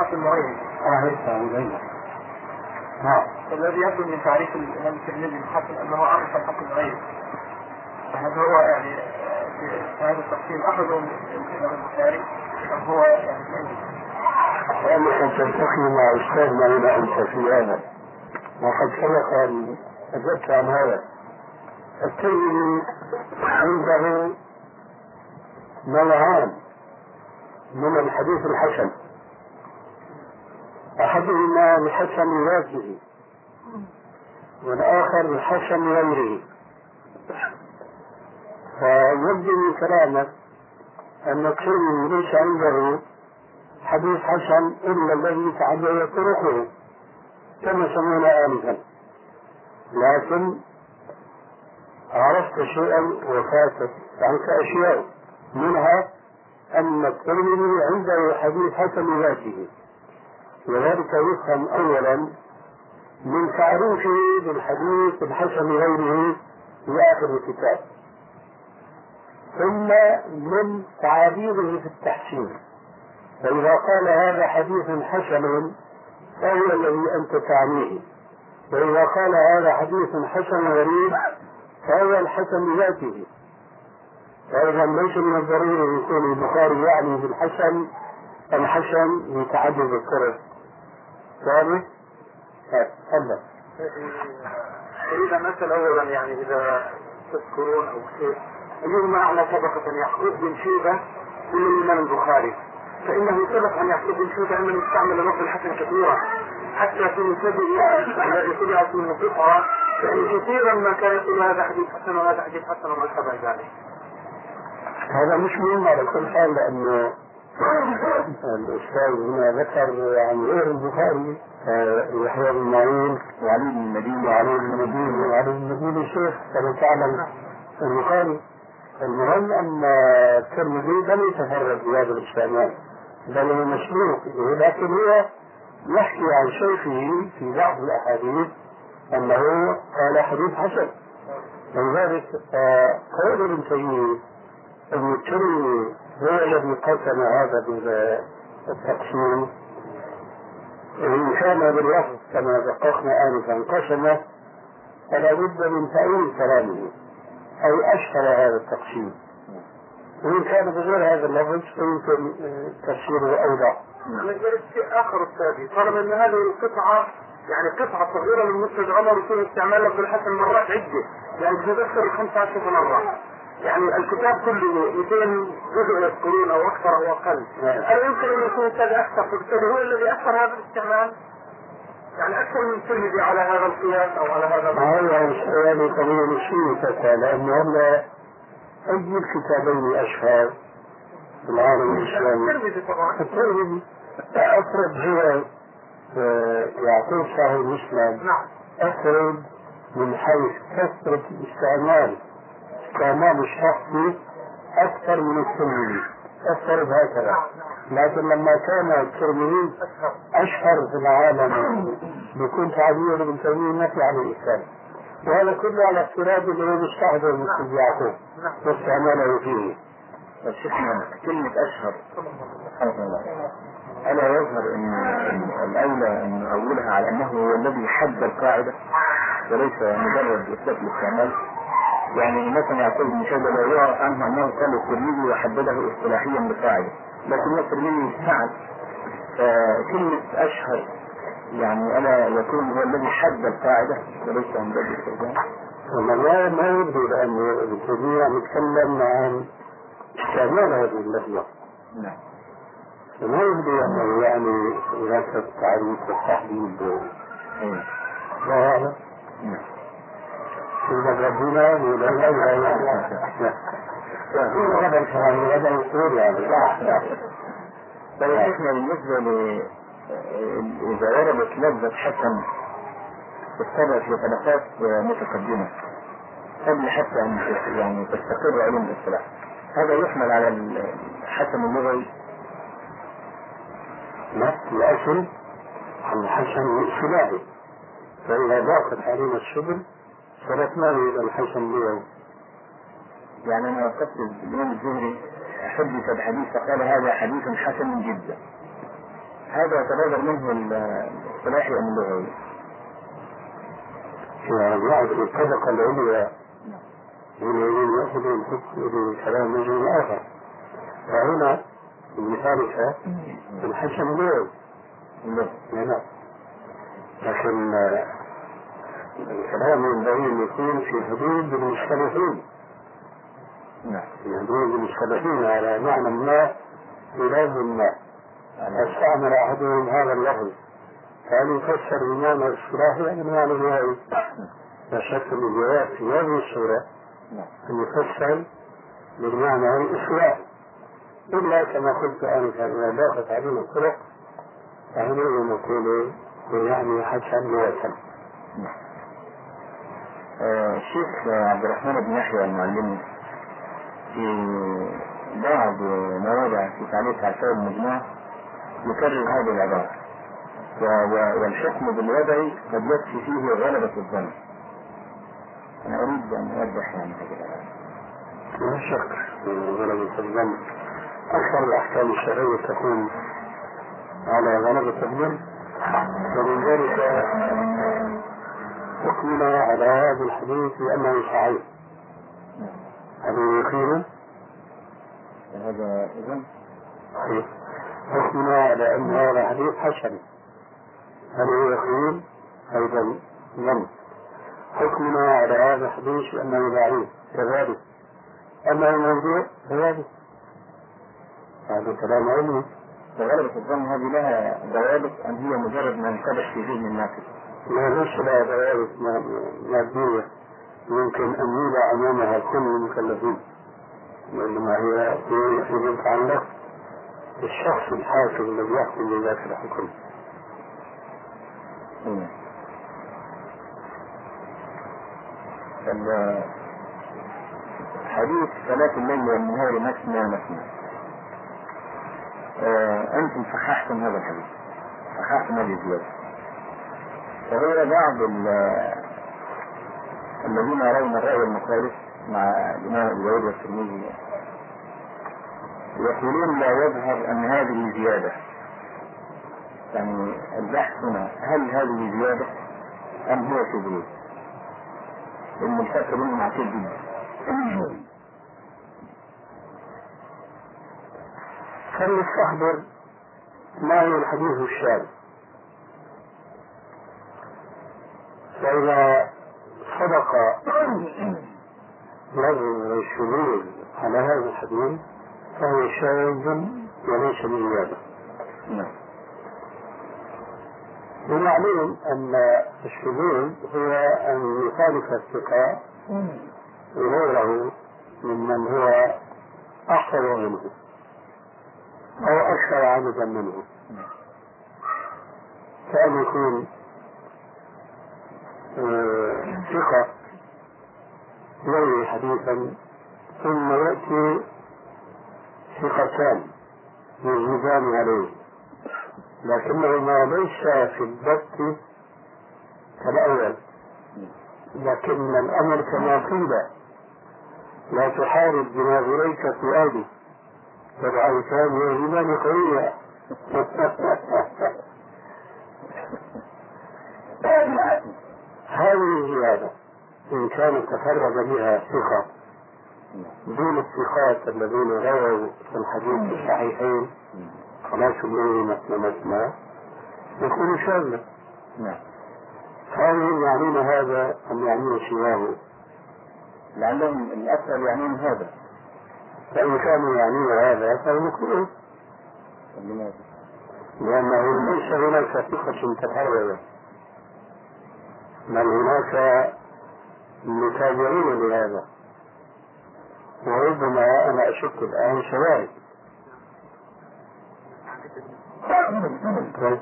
وغيره نعم الذي يبدو من تعريف الإمام الترمذي الحسن أنه عرف الحسن وغيره فهذا هو يعني في هذا التقسيم اخذه من الإمام البخاري. هو يعني لأنك تلتقي مع أستاذنا هنا أنت في هذا. وقد سبق أن أجبت عن هذا. الترمذي عنده نوعان من الحديث الحسن. أحدهما لحسن ذاته والآخر لحسن غيره. فيبدو من كلامك أن الترمذي ليس عنده حديث حسن إلا الذي تعدد طرقه كما سمعنا آنفا. لكن عرفت شيئا وفاتت عنك أشياء. منها أن الترمذي عنده حديث حسن ذاته وذلك يفهم أولا من تعريفه بالحديث الحسن غيره في آخر الكتاب. ثم من تعابيره في التحسين. فإذا قال هذا حديث حسن فهو الذي أنت تعنيه وإذا قال هذا حديث حسن غريب فهو الحسن ذاته. فإذا ليس من الضروري يكون البخاري يعني بالحسن الحسن لتعدد الطرق واضح؟ تفضل أريد أن أسأل أولا يعني إذا تذكرون أو كيف أيهما أعلى طبقة يعقوب بن شيبة من الإمام البخاري فإنه سبق أن يعقوب بن شيبة أنه استعمل لفظ الحسن كثيرا حتى في مسبه الذي طبعت منه قطعة يعني كثيرا ما كان يقول هذا حديث حسن وهذا حديث حسن وما شابه ذلك. هذا مش مهم على كل حال لأنه الأستاذ هنا ذكر يعني غير البخاري يحيى بن معين وعلي بن المديني وعلي بن المديني وعلي بن المديني شيخ كما تعلم البخاري. المهم أن الترمذي لم يتفرد بهذا الاستعمال بل هو مسلوق لكن هو يحكي عن شيخه في بعض الأحاديث أنه قال حديث حسن. ولذلك قول ابن تيمية ابن الترمذي هو الذي قسم هذا بالتقسيم. إن كان باللفظ كما دققنا آنفا قسمه فلا بد من تأويل كلامه أو أشهر هذا التقسيم. وإن كان بغير هذا اللفظ فيمكن تفسيره أوضح. شيء آخر أستاذي طالما أن هذه القطعة يعني قطعة صغيرة من مسند عمر يكون استعمال لفظ الحسن مرات عدة يعني تتذكر 15 مرة. يعني الكتاب كله 200 جزء يذكرون أو أكثر أو أقل. هل يمكن أن يكون الثاني أكثر؟ فبالتالي هو الذي اثر هذا الاستعمال؟ يعني أكثر من الترمذي على هذا القياس أو على هذا ما هو السؤال طويل شيء لأنه هلا أي الكتابين أشهر في العالم الإسلامي. الترمذي طبعا. الترمذي أفرد هو يعقوب صاحب مسلم نعم. أفرد من حيث كثرة الاستعمال. استعمال الشخصي أكثر من الترمذي. أفترض هكذا لكن لما كان الترمذي أشهر في العالم بكون تعبير ابن تيمية ما في عليه إشكال وهذا كله على افتراض انه مستحضر مثل يعقوب واستعماله فيه. شيخنا كلمة أشهر. سبحان الله ألا يظهر أن الأولى أن أولها على أنه هو الذي حد القاعدة وليس مجرد إطلاق الاستعمال. يعني مثلا يعقوب بن شيبة لا يعرف عنه أنه قال الترمذي وحدده اصطلاحيا بقاعدة لكن الترمذي فعل فكلمة أشهر يعني ألا يكون هو الذي حد القاعدة وليس مجرد الاستخدام والله ما يبدو لأن تيمية يتكلم عن استعمال هذه اللفظة نعم. فما يبدو أنه يعني هناك التعريف والتحديد. لا. أعلم نعم. إذا ربنا بالنسبة ل إذا وردت لفظة حسن تتبع في متقدمة قبل حتى أن يعني تستقر علوم الاصطلاح هذا يحمل على الحسن اللغوي لا الأصل الحسن الإصطلاحي فإذا ضاقت علينا السبل إلى الحسن اللغوي يعني أنا وقفت الإمام الزهري حدث بحديث فقال هذا حديث حسن جدا. هذا يتبادر منه الاصطلاحي أم اللغوي؟ إذا رجعت الطبقة العليا. الذين يأخذون حكم كلام رجل آخر؟ فهنا بمثالك الحسن اللغوي نعم. لكن الكلام ينبغي أن يكون في حدود المصطلحين نعم. في حدود المصطلحين على معنى ما بلفظ ما. أستعمل أحدهم هذا اللفظ. فهل يفسر بمعنى الاصطلاحي أم بمعنى النهائي؟ لا شك أن الجواب في هذه الصورة أن يفسر بالمعنى الإصلاحي إلا كما قلت آنفا إذا ضاقت علينا الطرق فحينئذ نقول يعني حسن وسن آه، الشيخ عبد الرحمن بن يحيى المعلمي في بعض مواضع في تعليق على الشباب المجموع يكرر هذه العبارة. والحكم بالوضع قد يكفي فيه غلبة الظن. أنا أريد أن أوضح يعني هذه العبارة. لا شك غلبة الظن. أكثر الأحكام الشرعية تكون على غلبة الظن. ومن ذلك حكمنا على هذا الحديث بأنه صحيح. هل يقين هذا إذن؟ صحيح حكمنا على أن هذا حديث حسن. هل يقين أيضا ظن. حكمنا على هذا الحديث بأنه ضعيف. كذلك. أما الموضوع؟ كذلك. هذا كلام علمي. وغلبة الظن هذه لها ضوابط أم هي مجرد ما انكبش في ذهن الناقد؟ ما ليس لها ضوابط مادية يمكن أن يوضع أمامها كل المكلفين. وإنما هي فيما يتعلق بالشخص الحاكم الذي يحكم بذاك الحكم. حديث صلاة الليل والنهار مثنى مثنى آه، أنتم صححتم هذا الحديث. صححتم هذه الزيادة. وهو بعض ال- الذين يرون الرأي المخالف مع الإمام أبي داود والترمذي يقولون لا يظهر أن هذه زيادة يعني البحث هنا هل هذه زيادة أم هو شذوذ؟ لأن الفرق بينهم عسير جدا. فلنستحضر ما هو الحديث الشاذ فإذا صدق لفظ الشذوذ على هذا الحديث فهو شاذ وليس بزيادة نعم. ومعلوم أن الشذوذ هو أن يخالف الثقة غيره ممن هو أحفظ منه أو أكثر عددا منه. كأن يكون ثقة يروي حديثا ثم يأتي ثقتان يزيدان عليه. لكنهما ليس في الضبط كالأول. لكن الأمر كما قيل لا تحارب بناظريك فؤادي فالعيتان يهزمان قوية هذه زيادة إن كان تفرد بها ثقة دون الثقات الذين رووا في الحديث الصحيحين خلاص مثنى مثنى يكون شاذا نعم. هل يعنون هذا أم يعنون سواه؟ لعلهم الأكثر يعنون هذا. فإن كانوا يعنون هذا فهم يكفرون لماذا؟ لأنه ليس هناك ثقة تفردت بل هناك متابعين لهذا. وربما أنا أشك الآن شواهد طيب.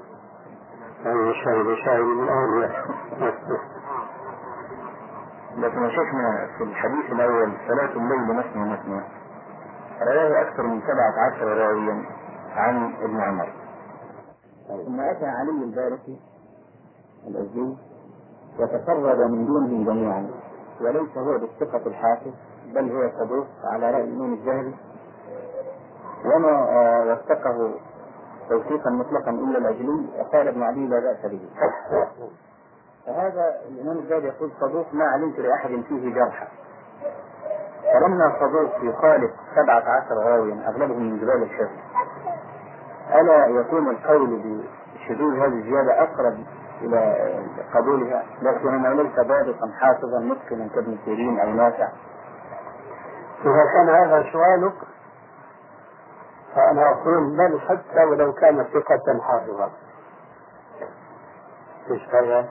أي شاهد شاهد من أهلها لكن شيخنا في الحديث الأول صلاة الليل مثنى مثنى رواه أكثر من سبعة عشر راويا عن ابن عمر. ثم أتى علي الباركي الأزدي وتفرد من دونهم جميعا وليس هو بالثقة الحافظ بل هو صدوق على رأي الإمام الذهبي وما آه، وثقه توثيقا مطلقا إلا الأجلي قال ابن عدي لا بأس به. فهذا الإمام الزاهد يقول صدوق ما علمت لأحد فيه جرحا فلما صدوق يخالف سبعة عشر راويا أغلبهم من جبال الشافعي ألا يكون القول بشذوذ هذه الزيادة أقرب إلى قبولها لكنه ليس ضابطا حافظا متقنا كابن سيرين أو نافع إذا كان هذا سؤالك فأنا أقول بل حتى ولو كان ثقة حافظا إيش هذا؟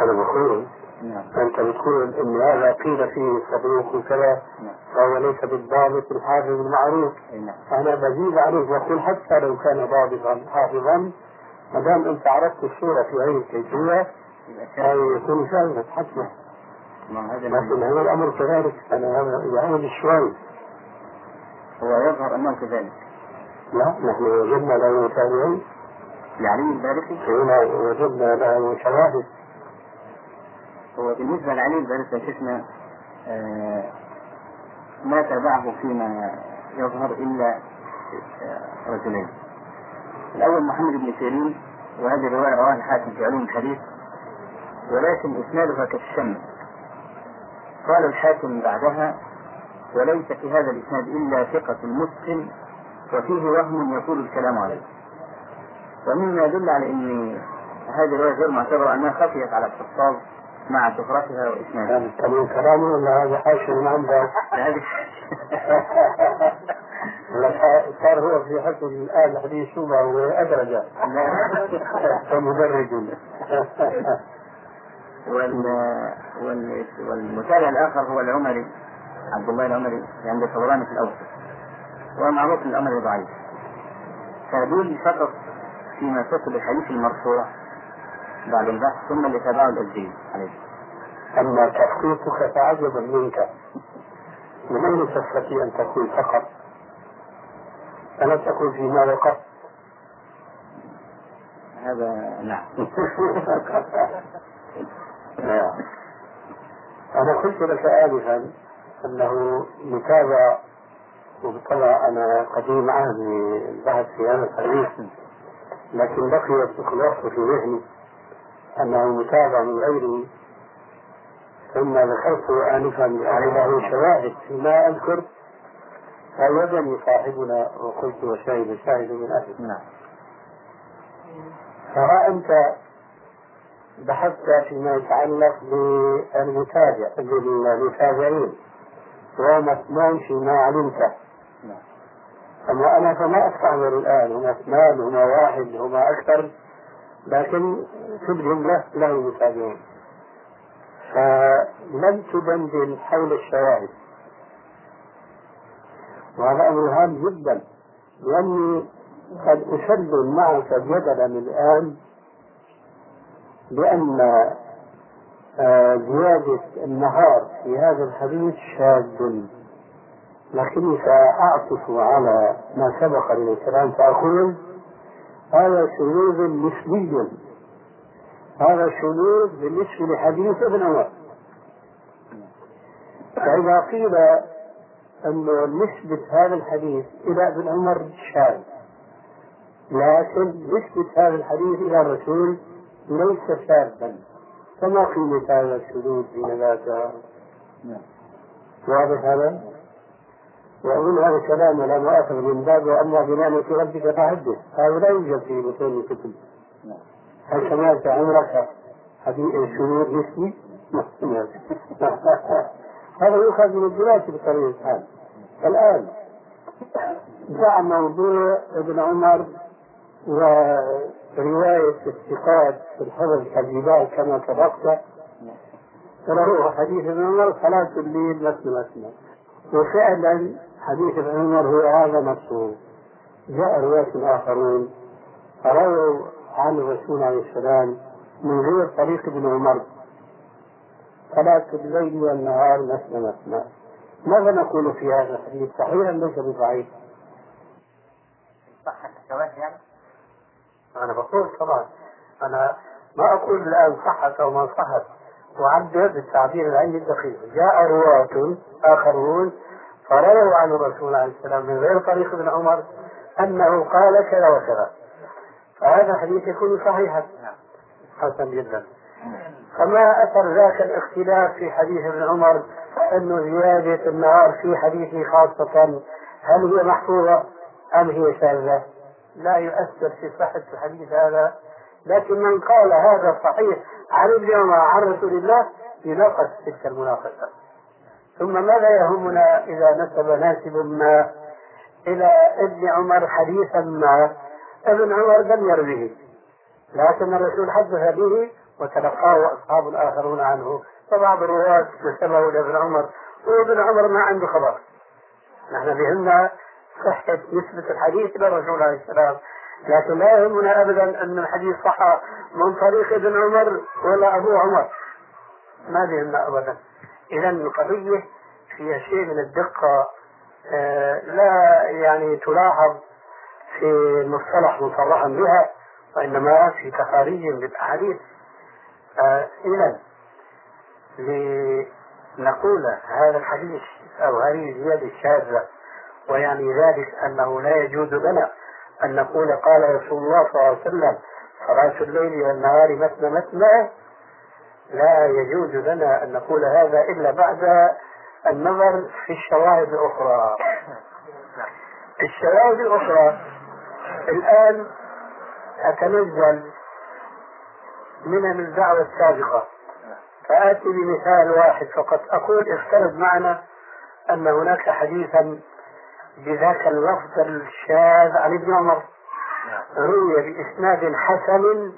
أنا بقول نعم. أنت بتقول إن هذا قيل فيه صدوق وكذا نعم. فهو ليس بالضابط الحافظ المعروف. نعم. أنا بزيد عليك وأقول حتى لو كان ضابطا حافظا ما دام أنت عرفت الصورة في هذه الكيفية يكون شاذا حتما لكن هذا الأمر كذلك أنا يعود شوي. هو يظهر أنه كذلك. لا نحن وجدنا له تابعين لعلي البارقي وجدنا له شواهد. هو بالنسبة لعلي البارقي شفنا آه ما تابعه فيما يظهر إلا آه رجلين. الأول محمد بن سيرين وهذه الرواية رواها الحاكم في علوم الحديث ولكن إسنادها كالشمس قال الحاكم بعدها وليس في هذا الإسناد إلا ثقة متقن وفيه وهم يطول الكلام عليه. ومما يدل على أن هذه الرواية غير معتبرة أنها خفيت على الحفاظ مع شهرتها وإسنادها هذا الكلام كلامه ولا هذا حاشا من عنده صار هو في حسب الآن الحديث شبهة وأدرجة فمدرج. وال... وال... والمتابع الآخر هو العمري عبد الله العمري عند الطبراني في الأوسط ومعروف الأمر ضعيف. فدول فقط فيما يتصل بالحديث المرفوع. بعد البحث ثم اللي تابعه الأزدي عليه. أما تحقيقك فعجبا منك. من أين تستطيع أن تقول فقط؟ ألا تقول فيما وقفت؟ هذا نعم. أنا قلت لك آنفا أنه متابع وبالطبع أنا قديم عهد البحث في هذا الحديث لكن بقيت الوقت في ذهني. أنه متابع من غيره ثم ذكرت آنفا له شواهد فيما أذكر. فوجدني صاحبنا. وقلت وشاهد شاهد من أهل نعم. فها أنت بحثت فيما يتعلق بالمتابع بالمتابعين. وهم اثنان فيما علمت. نعم. أما أنا فما أستعمل الآن. هما اثنان هما واحد هما أكثر. لكن كلهم له له متابعين فلم تدندن حول الشواهد. وهذا أمر هام جدا لأني قد أسلم معك جدلا الآن بأن آه، زيادة النهار في هذا الحديث شاذ. لكني سأعطف على ما سبق من الكلام فأقول هذا شذوذ نسبي هذا شذوذ بالنسبة لحديث ابن عمر. فإذا قيل أن نسبة هذا الحديث إلى ابن عمر شاذ. لكن نسبة هذا الحديث إلى الرسول ليس شاذا. فما قيمة هذا الشذوذ حين ذاك نعم. واضح هذا؟ وأقول هذا الكلام لا مؤاخذ من باب وأما بنعمة ربك فحدث هذا لا يوجد في بطون الكتب. هل سمعت عمرك حديث؟ ما سمعت. هذا يؤخذ من الدراسة بطريقة الحال. الآن دع موضوع ابن عمر ورواية الثقات في الحفظ كالجبال كما سبقت. فله حديث ابن عمر صلاة الليل مثنى مثنى وفعلا حديث ابن عمر هو هذا نفسه. جاء رواة آخرون رووا عن الرسول عليه السلام من غير طريق ابن عمر. صلاة الليل والنهار مثنى مثنى ماذا نقول في هذا الحديث؟ صحيح أم ليس بضعيف؟ صحة الشواهد يعني؟ أنا بقول طبعا. أنا ما أقول الآن صحت أو ما صحت. أعبر بالتعبير العلمي الدقيق. جاء رواة آخرون فرووا عن الرسول عليه السلام من غير طريق ابن عمر أنه قال كذا وكذا. فهذا الحديث يكون صحيحا. حسن جدا. فما أثر ذاك الاختلاف في حديث ابن عمر أنه زيادة النهار في حديثه خاصة؟ هل هي محفوظة أم هي شاذة؟ لا يؤثر في صحة الحديث هذا. لكن من قال هذا صحيح عن ابن عمر عن رسول الله يناقش تلك المناقشة. ثم ماذا يهمنا إذا نسب ناسب ما؟ إلى ابن عمر حديثا ما. ابن عمر لم يروه. لكن الرسول حدث به وتلقاه أصحاب الآخرون عنه. فبعض الرواة نسبه لابن عمر. وابن عمر ما عنده خبر. نحن بهمنا صحة نسبة الحديث إلى الرسول عليه السلام. لكن لا يهمنا أبدا أن الحديث صح من طريق ابن عمر ولا أبو عمر. ما بهمنا أبدا. إذا القضية فيها شيء من الدقة آه، لا يعني تلاحظ في المصطلح مصرحا بها وإنما في تخاريج بالأحاديث. آه، إذا لنقول هذا الحديث أو هذه الزيادة الشاذة ويعني ذلك أنه لا يجوز لنا أن نقول قال رسول الله صلى الله عليه وسلم صلاة الليل والنهار مثنى مثنى لا يجوز لنا أن نقول هذا إلا بعد النظر في الشواهد الأخرى. الشواهد الأخرى الآن أتنزل من الدعوة السابقة. فآتي بمثال واحد فقط. أقول افترض معنا أن هناك حديثا بذاك اللفظ الشاذ عن ابن عمر روي بإسناد حسن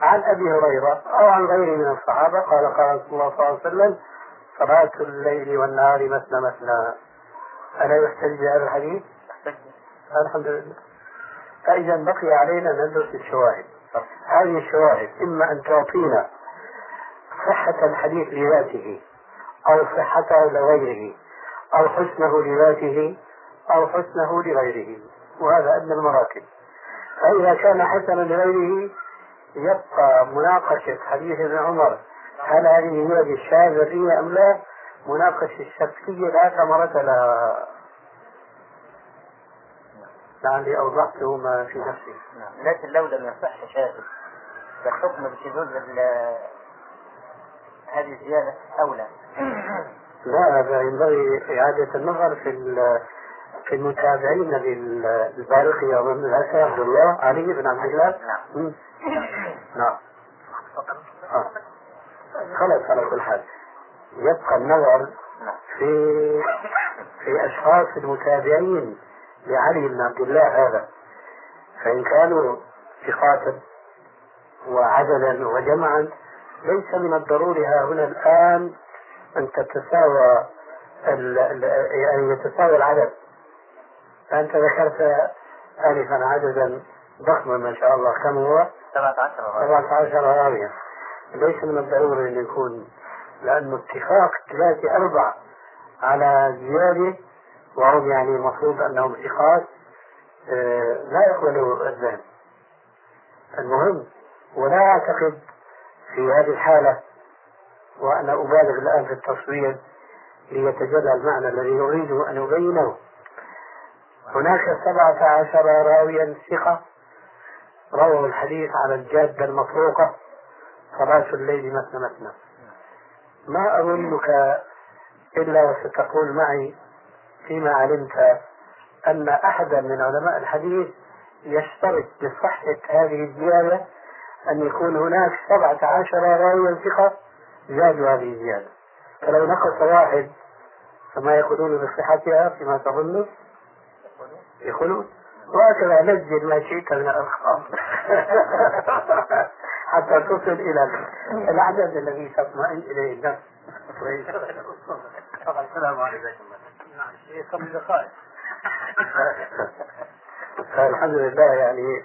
عن أبي هريرة أو عن غيره من الصحابة قال قال رسول الله صلى الله عليه وسلم صلاة الليل والنهار مثنى مثنى. ألا يحتج بهذا الحديث؟ الحمد لله فإذا بقي علينا ندرس الشواهد. هذه الشواهد إما أن تعطينا صحة الحديث لذاته أو صحته لغيره أو حسنه لذاته أو حسنه لغيره وهذا أدنى المراتب فإذا كان حسنا لغيره يبقى مناقشة حديث ابن عمر هل هذه هي فيه أم لا؟ مناقشة الشكلية لا ثمرة لها. لعلي أوضحت ما في نفسي. نعم. لكن لو لم يصح شاذ فالحكم بشذوذ هذه الزيادة أولى. لا هذا ينبغي إعادة النظر في في المتابعين للبارقي أظن الأسى عبد الله. علي بن عبد الله. نعم. نعم. خلص على كل حال. يبقى النظر. في في أشخاص المتابعين لعلي بن عبد الله هذا. فإن كانوا ثقات وعددا وجمعا ليس من الضروري ها هنا الآن أن تتساوى يعني يتساوى العدد. فأنت ذكرت آنفا عددا ضخما ما شاء الله. كم هو؟ 17 17 راويا ليس من الضروري أن يكون لأنه اتفاق ثلاثة أربعة على زيادة وهم يعني المفروض أنهم ثقات آه، لا يقبلوا الذهن المهم ولا أعتقد في هذه الحالة وأنا أبالغ الآن في التصوير ليتجلى المعنى الذي أريد أن أبينه. هناك سبعة عشر راويا ثقة رووا الحديث على الجادة المطروقة صلاة الليل مثنى مثنى. ما أظنك إلا وستقول معي فيما علمت أن أحدا من علماء الحديث يشترط بصحة هذه الزيادة أن يكون هناك سبعة عشر راويا ثقة زادوا هذه الزيادة. فلو نقص واحد فما يقولون بصحتها فيما تظن يقولون وهكذا نزل ما شئت من الأرقام حتى تصل إلى العدد الذي تطمئن إليه النفس. السلام عليكم. خمس دقائق فالحمد لله يعني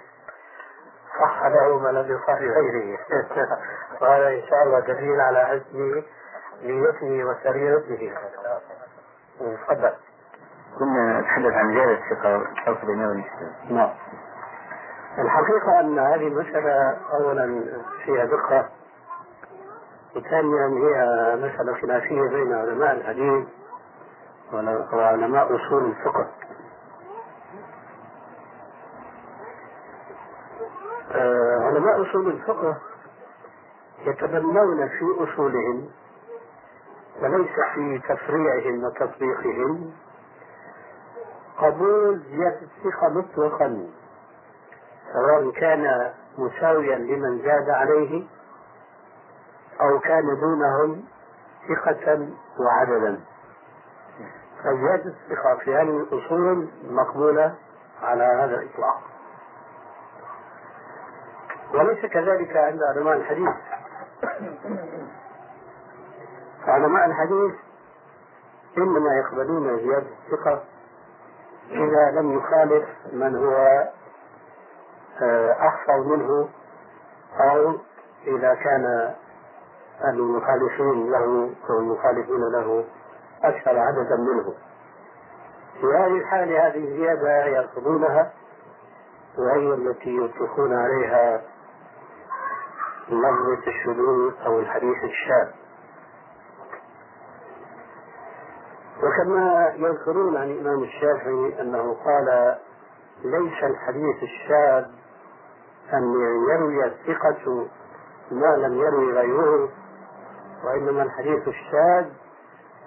صح له ما لم يصح لغيره وهذا إن شاء الله دليل على حسن نيته وسريرته. تفضل. كنا نتحدث عن زيادة الثقة والحوص بينه نعم. الحقيقة أن هذه المسألة أولا فيها دقة وثانيا هي مسألة خلافية بين علماء الحديث وعلماء أصول الفقه. آه، علماء أصول الفقه يتبنون في أصولهم وليس في تفريعهم وتطبيقهم. قبول زيادة الثقة مطلقا. سواء كان مساويا لمن زاد عليه أو كان دونهم ثقة وعددا فزيادة الثقة في هذه الأصول مقبولة على هذا الإطلاق. وليس كذلك عند علماء الحديث. علماء الحديث إنما يقبلون زيادة الثقة إذا لم يخالف من هو آه، أحفظ منه أو إذا كان المخالفين له أو المخالفين له أكثر عددا منه. في هذه الحالة هذه الزيادة يأخذونها وهي التي يطلقون عليها لفظة الشذوذ أو الحديث الشاذ. وكما يذكرون عن الإمام الشافعي أنه قال ليس الحديث الشاذ أن يروي الثقة ما لم يروي غيره وإنما الحديث الشاذ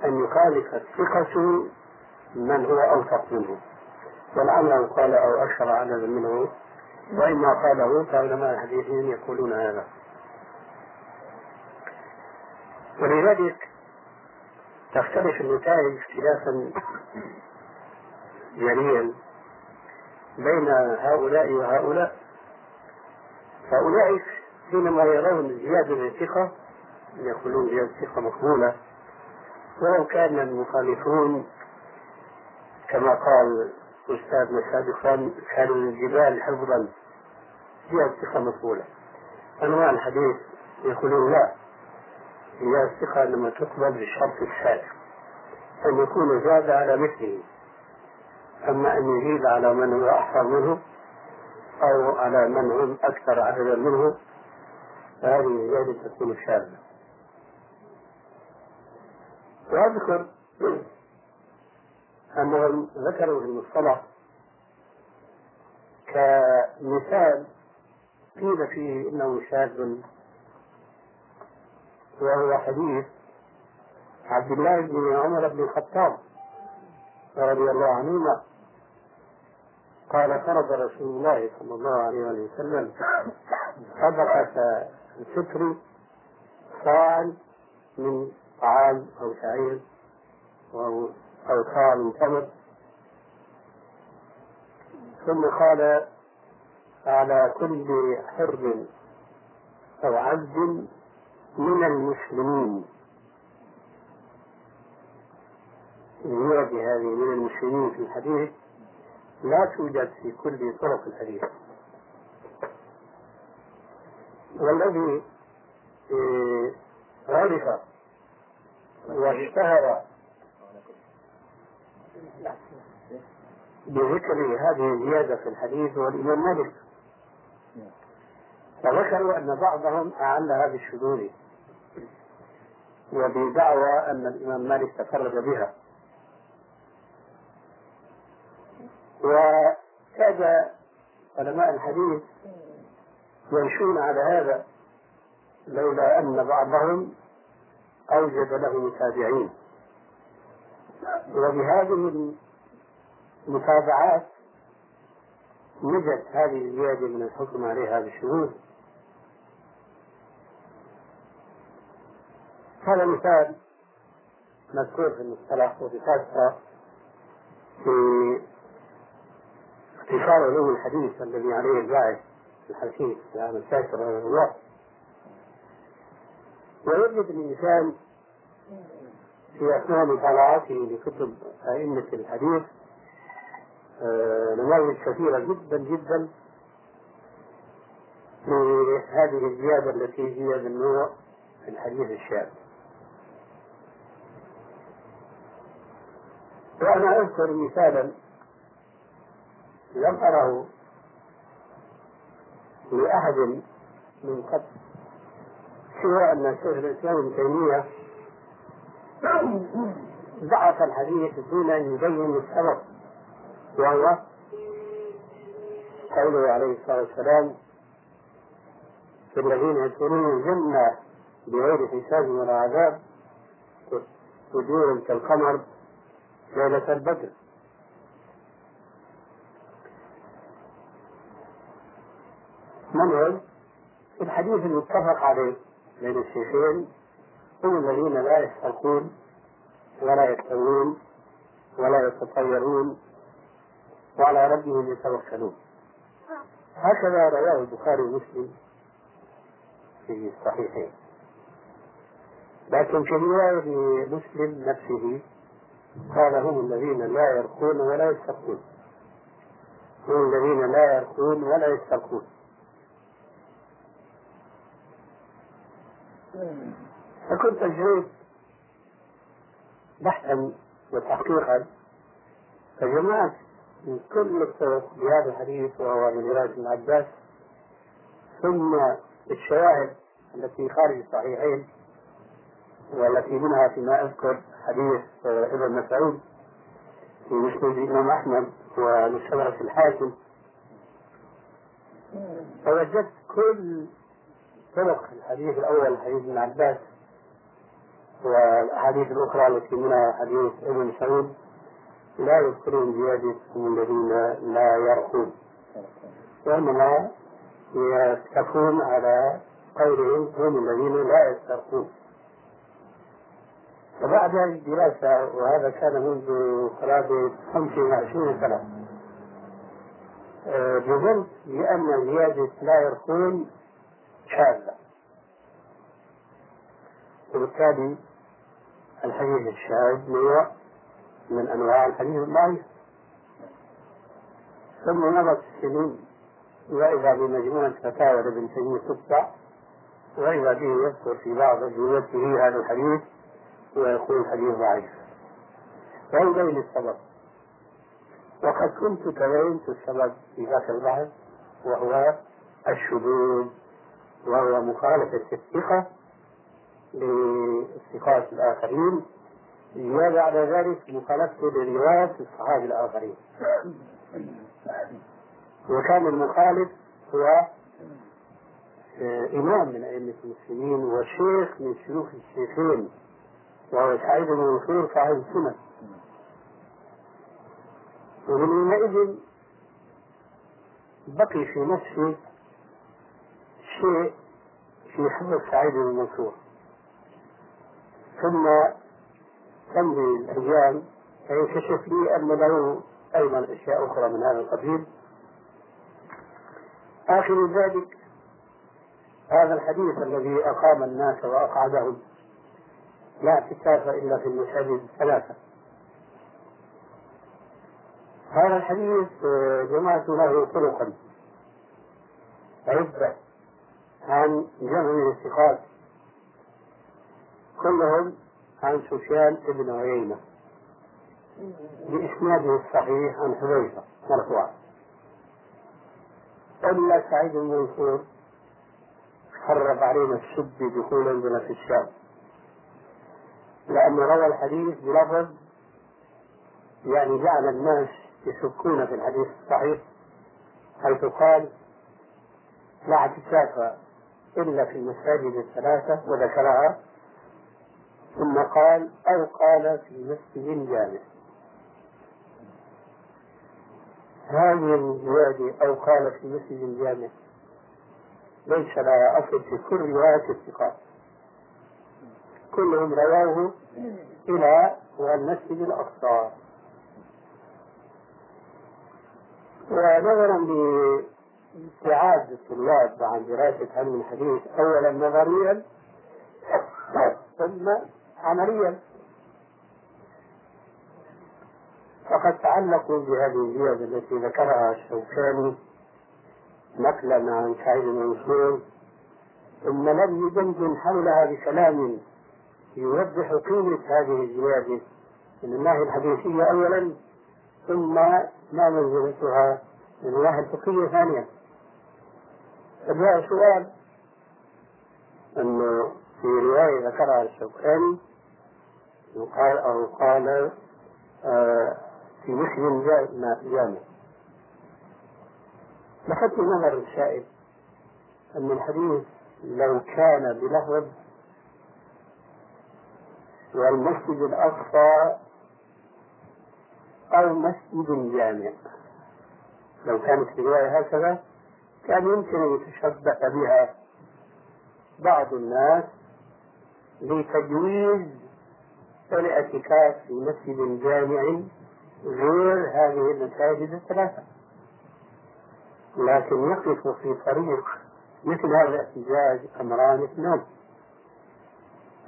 أن يخالف الثقة من هو أوثق منه. ولعله قال أو أكثر عددا منه وإما قاله فعلماء الحديثين يقولون هذا. ولذلك تختلف النتائج اختلافا جليا بين هؤلاء وهؤلاء. فأولئك حينما يرون زيادة الثقة يقولون زيادة الثقة مقبولة. ولو كان المخالفون كما قال أستاذنا سابقا كانوا الجبال حفظا. زيادة الثقة مقبولة. أنواع الحديث يقولون لا. هي الثقة لما تقبل بالشرط الثالث أن يكون زاد على مثله. أما أن يزيد على من هو أحسن منه أو على من هم أكثر عددا منه فهذه الزيادة تكون شاذة. وأذكر أنهم ذكروا في المصطلح كمثال قيل فيه إنه شاذ وهو حديث عبد الله بن عمر بن الخطاب رضي الله عنهما. قال فرض رسول الله صلى الله عليه وسلم صدقة الفطر صاع من طعام أو شعير أو أو صاع من تمر. ثم قال على كل حر أو عبد من المسلمين. الزيادة هذه من المسلمين في الحديث لا توجد في كل طرق الحديث. والذي آه، عرف واشتهر بذكر هذه الزيادة في الحديث هو الإمام مالك. فذكروا أن بعضهم أعلها بالشذوذ وبدعوى أن الإمام مالك تفرد بها. وكاد علماء الحديث يمشون على هذا لولا أن بعضهم أوجد له متابعين. وبهذه المتابعات نجت هذه الزيادة من الحكم عليها بالشذوذ هذا مثال مذكور في المصطلح وبخاصة في اختصار علوم الحديث الذي عليه الباعث الحديث في عام التاسع رحمه الله ويوجد الإنسان في أثناء مطالعته لكتب أئمة الحديث آه، نماذج كثيرة جدا جدا لهذه الزيادة التي هي من نوع الحديث الشاذ. وأنا أذكر مثالا لم أره لأحد من قبل سوى أن شيخ الإسلام ابن تيمية ضعف الحديث دون أن يبين السبب وهو قوله عليه الصلاة والسلام في الذين يدخلون الجنة بغير حساب ولا عذاب وجوه كالقمر ليلة البدر. منهم في الحديث المتفق عليه بين الشيخين هم الذين لا يسترقون ولا يستوون ولا يتطيرون وعلى ربهم يتوكلون. هكذا رواه البخاري ومسلم في الصحيحين. لكن في رواية مسلم نفسه قال هم الذين لا يرقون ولا يسترقون. هم الذين لا يرقون ولا يسترقون. فكنت أجريت بحثا وتحقيقا فجمعت من كل الطرق بهذا الحديث وهو من رواية ابن ثم الشواهد التي خارج الصحيحين والتي منها فيما أذكر حديث ابن مسعود في مسند الإمام أحمد ومشتبه الحاكم. فوجدت كل طرق الحديث الأول حديث ابن عباس والأحاديث الأخرى التي منها حديث ابن مسعود لا يذكرون زيادة هم الذين لا يرقون. وإنما يتكفون على قولهم هم الذين لا يسترقون. وبعد هذه الدراسة وهذا كان منذ قرابة 25 سنة. آه، جزمت بأن زيادة لا يرقون شاذة. وبالتالي الحديث الشاذ نوع من أنواع الحديث الضعيف. ثم مضت السنين وإذا بمجموعة فتاوى لابن تيمية تتبع وإذا به يذكر في بعض أجوبته هذا الحديث ويقول الحديث ضعيف. ويبين السبب وقد كنت تبينت السبب في ذاك البحث وهو الشذوذ وهو مخالفة الثقة للثقات الآخرين. على ذلك مخالفته لرواية الصحابة الآخرين. وكان المخالف هو آه، إمام من أئمة المسلمين وشيخ من شيوخ الشيخين. وهو سعيد بن منصور صاحب السنة. ومن حينئذ بقي في نفسي شيء في حفظ سعيد بن منصور ثم تمضي الأيام فينكشف لي أن له أيضا أشياء أخرى من هذا القبيل. آخر ذلك هذا الحديث الذي أقام الناس وأقعدهم. لا اعتكاف إلا في المساجد الثلاثة. هذا الحديث جمعت له طرقا. عدة عن جمع من كلهم عن سفيان بن عيينة. بإسناده الصحيح عن حذيفة مرفوعا. إلا سعيد بن منصور خرب علينا السب دخولا بنا في الشام لأنه روى الحديث بلفظ يعني جعل الناس يشكون في الحديث الصحيح حيث قال لا اعتكاف إلا في المساجد الثلاثة وذكرها. ثم قال أو قال في مسجد جامع. هذه الزيادة أو قال في مسجد جامع ليس لها أصل في كل رواية الثقات كلهم رواه إلى والمسجد الأقصى. ونظرا لابتعاد الطلاب عن دراسة علم الحديث أولا نظريا ثم عمليا. فقد تعلقوا بهذه الزيادة التي ذكرها الشوكاني نقلا عن سعيد بن منصور ثم لم يدندن حولها بكلام يوضح قيمة هذه الزيادة من الناحية الحديثية أولا ثم ما منزلتها من الناحية الفقهية ثانيا. فجاء سؤال أنه في رواية ذكرها الشوكاني وقال أو قال آه، في مسلم جامع. لفت نظر الشائب أن الحديث لو كان بلفظ والمسجد الأقصى أو مسجد جامع. لو كانت الرواية هكذا كان يمكن أن يتشبه بها بعض الناس لتجويز الاعتكاف في مسجد جامع غير هذه المساجد الثلاثة. لكن يقف في طريق مثل هذا الاحتجاج أمران اثنان.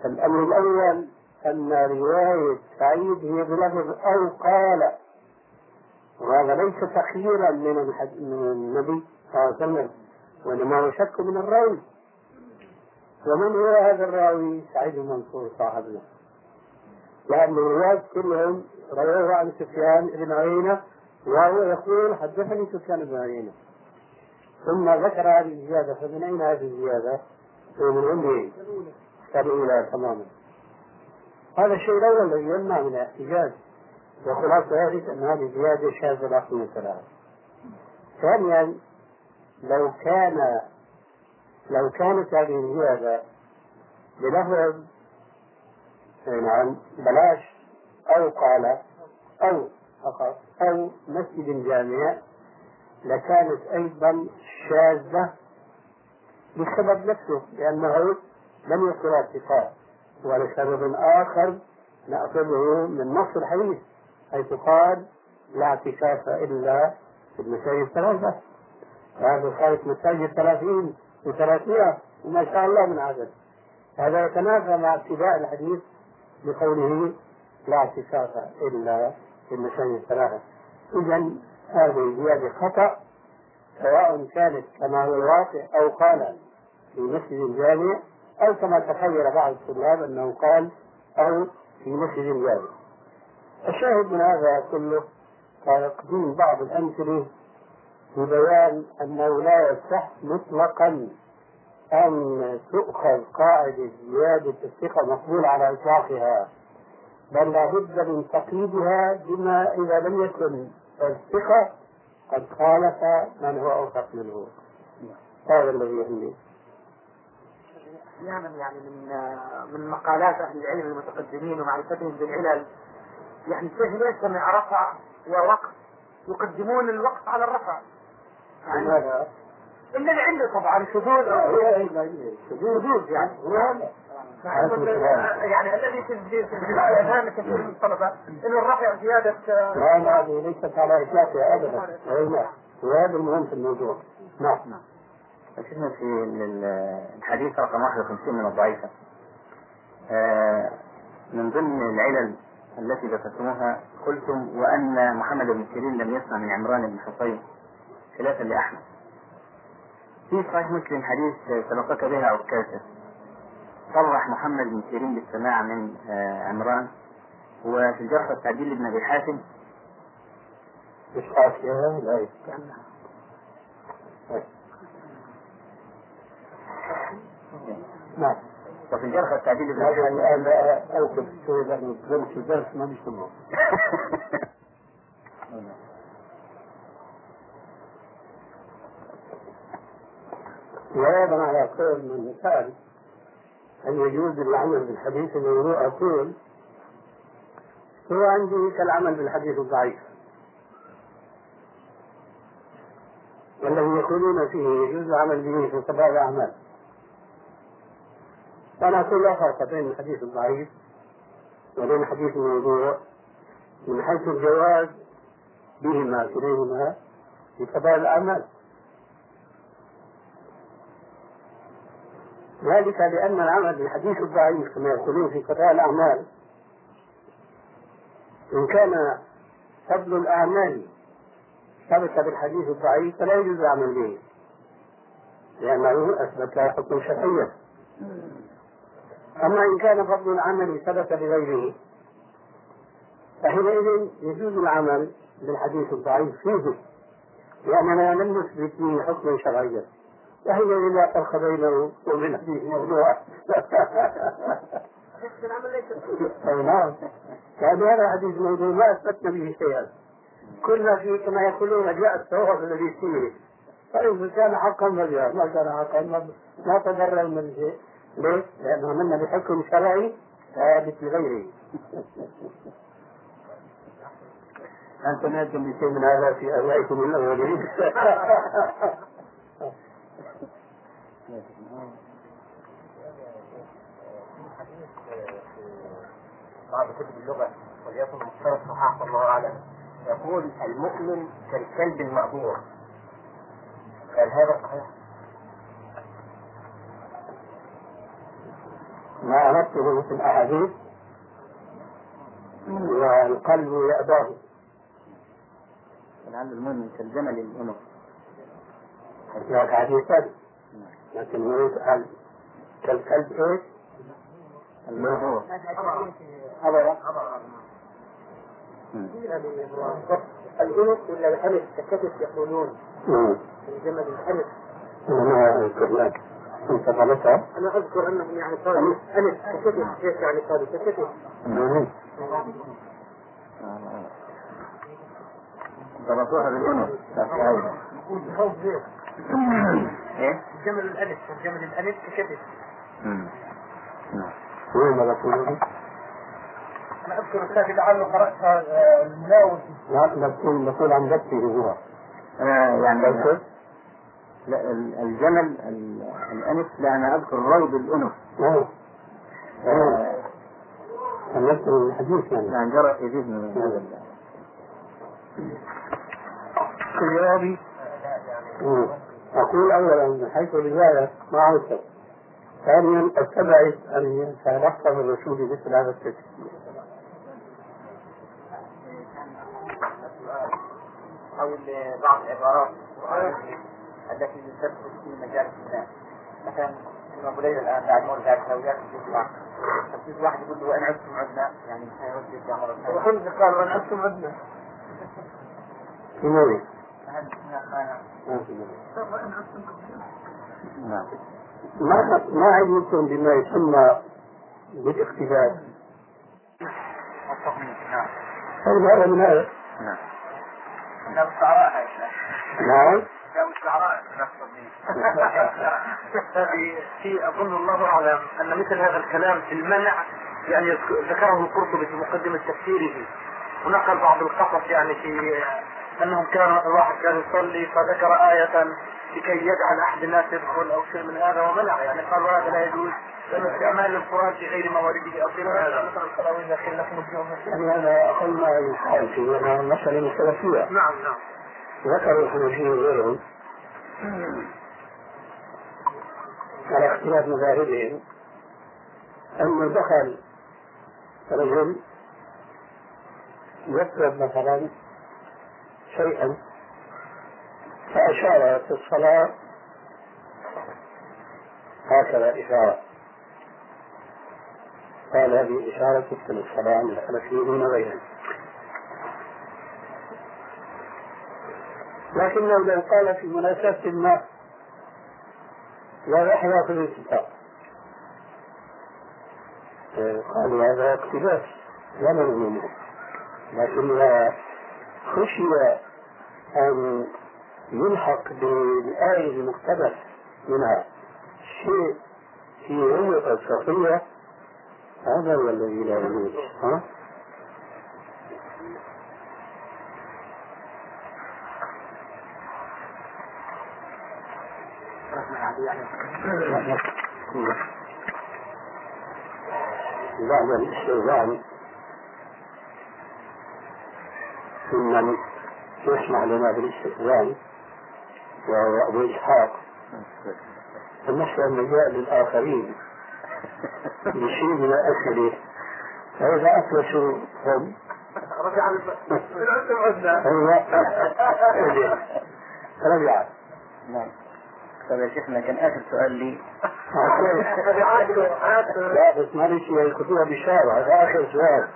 الأمر الأول أن رواية سعيد هي بلفظ أو قال وهذا ليس تخييرا من من النبي صلى الله عليه وسلم وإنما هو شك من الراوي ومن هو هذا الراوي سعيد بن منصور صاحبنا. لأن الرواة كلهم رواه عن سفيان بن عيينة وهو يقول حدثني سفيان بن عيينة. ثم ذكر هذه الزيادة فمن أين هذه الزيادة؟ من عنده الأولى تماما. هذا الشيء الأول الذي يمنع من الاحتجاج. وخلاصة ذلك أن هذه زيادة شاذة لا قيمة لها. ثانيا لو كان لو كانت هذه الزيادة بلفظ نعم بلاش أو قال أو فقط أو مسجد جامع لكانت أيضا شاذة بسبب نفسه لأنه لم يكن ارتقاء ولسبب آخر نأخذه من نص الحديث حيث قال لا اعتكاف إلا في المساجد الثلاثة. وهذا صارت مساجد ثلاثين وثلاثمائة وما شاء الله من عدد. هذا يتنافى مع ابتداء الحديث بقوله لا اعتكاف إلا في المساجد الثلاثة. إذا هذه زيادة خطأ سواء كانت كما هو الواقع أو قال في مسجد جامع أو كما تخيل بعض الطلاب أنه قال أو في مسجد جامع الشاهد من هذا كله تقديم بعض الأمثلة ببيان أنه لا يصح مطلقا أن تؤخذ قاعدة زيادة الثقة مقبول على إطلاقها بل لابد من تقييدها بما إذا لم يكن الثقة قد خالف من هو أوثق منه. هذا الذي يهمني. أحيانا يعني من من مقالات أهل العلم المتقدمين ومعرفتهم بالعلل. يعني كيف يجتمع رفع ووقف. يقدمون الوقف على الرفع. يعني هذا الا العله طبعا شذوذ. شذوذ. يعني. يعني الذي في اذهان كثير من الطلبة إن الرفع زيادة. لا هذه ليست على إطلاقها ابدا. وهذا المهم في الموضوع. نعم. شفنا في الحديث رقم 51 من الضعيفة. من ضمن العلل التي ذكرتموها قلتم وأن محمد بن سيرين لم يسمع من عمران بن حصين خلافا لأحمد. في صحيح مسلم حديث سبقك بها عكاشة صرح محمد بن سيرين بالسماع من عمران وفي الجرح والتعديل لابن أبي حاتم. مش حاشية لا نعم. وفي الجرح والتعديل لابن هذا الآن أوقف شوي لأنه تدرس درس ما بيسمعه وأيضا على قول من سأل هل يجوز العمل بالحديث الموضوع أقول هو عندي كالعمل بالحديث الضعيف. والذي يقولون فيه يجوز العمل به في سبع الأعمال وأنا أقول لا فرق بين الحديث الضعيف وبين الحديث الموضوع من حيث الجواز بهما كليهما في سبع الأعمال. ذلك لأن العمل بالحديث الضعيف كما يقولون في قضاء الأعمال إن كان فضل الأعمال ثبت بالحديث الضعيف فلا يجوز العمل به لأنه أثبت حكم شرعيا أما إن كان فضل العمل ثبت بغيره فحينئذ يجوز العمل بالحديث الضعيف فيه لأننا لم نثبت به حكما شرعيا. وحينئذ لا فرق بينه وبين حديث موضوع أي نعم. لأن هذا حديث موضوع ما أثبتنا به شيئا. كنا في كما يقولون جاء الثواب الذي فيه. فإن كان حقا فجاء ما كان حقا ما تضرر من شيء. ليه؟ لأنه منا بحكم شرعي ثابت لغيره أنت نادم بشيء من هذا في أهوائكم الأولين بعض كتب اللغة وليكن مختلف صحاح والله أعلم يقول المؤمن كالكلب المأجور هل هذا صحيح؟ ما أردته في الأحاديث والقلب يأباه. لعل المؤمن كالجمل الأنف هناك حديثان لكن هو يسأل كالكلب إيش؟ أبدا الأنف ولا الألف ككتف يقولون. الجمل الألف ما أذكر لك. أنا أذكر أنهم يعني قالوا ألف ككتف كيف يعني قالوا ككتف ضبطوها بالأنف إيه؟ الجمل الألف والجمل الألف ككتف مم. نعم. وين ما بقول أنا أذكر أستاذ لعله قرأتها المناوي. لا بقول بقول عن نفسي هو. آه يعني لا ال- الجمل ال- الأنف لا أنا أذكر روض الأنف آه. آه، عن نفس الحديث يعني. يعني جرى كيابي أقول أولا من حيث الرواية ما عرفت ثانيا أستبعد أن يتلقى من الرسول مثل هذا التفسير أو بعض العبارات التي تدخل في مجال الإسلام مثلا ابن أبو ليلى الآن بعد ذاك لو جاء يطلع ففي واحد. يقول له وإن عدتم عدنا؟ يعني هيرد يا مرة ثانية وحمزة قال وأن أنتم عدنا. في كان في موي نعم. ما ما علمتم بما يسمى بالاختلاف التصميم نعم. هذا هذا من هذا؟ نعم. الشعراء يا شيخ نعم. الشعراء التصميم في في أظن الله أعلم أن مثل هذا الكلام في المنع يعني ذكره القرطبي في مقدمة تفسيره. ونقل بعض القصص يعني في أنهم كان واحد كان يصلي فذكر آية لكي يجعل أحد الناس يدخل أو شيء من هذا ومنع. يعني قال هذا لا يجوز. استعمال القرآن في غير موارده هذا الصلاة إذا كان لكم اليوم يعني هذا أقل ما يقال فيه هذا مثلا السلفية نعم نعم. ذكروا الحنفية وغيرهم. على اختلاف مذاهبهم. أنه دخل رجل يطلب مثلا شيئا فأشار في الصلاة هكذا إشارة. قال هذه إشارة في الصلاة عند الحنفيين وغيرهم لكنه لو قال في مناسبة ما لا يحيى في الاتفاق قالوا هذا اقتباس لا منه لكن خشي أن يلحق بالآية المقتبس منها شيء في علة الصفية هذا هو الذي لا يجوز ها؟ بعد الاستئذان ممن يسمع لنا بالاستئذان وهو أبو إسحاق فنحن المجال للآخرين بشيء من الأسئلة فإذا أفلسوا هم رجع. رجع. نعم. طيب يا شيخنا كان آخر سؤال لي. لا بس معلش هي الكتب بشارة هذا آخر سؤال.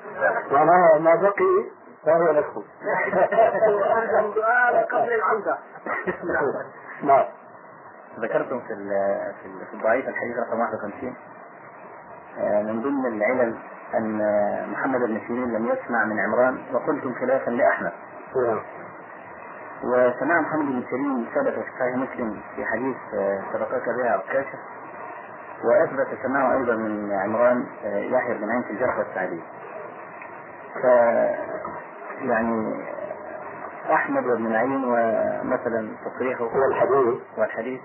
وما ما بقي فهو لكم. سؤال قبل العودة نعم. ذكرتم في في ال- في الضعيف الحديث رقم 51 آه، من ضمن العلل آه، محمد بن سيرين لم يسمع من عمران وقلتم خلافا لأحمد. وسمع محمد بن سيرين ثبت في صحيح مسلم في حديث آه، سبقك بها عكاشة وأثبت سماعه أيضا من عمران آه، يحيى بن عين في الجرح والتعديل. ف يعني أحمد وابن معين ومثلا تصريحه والحديث والحديث.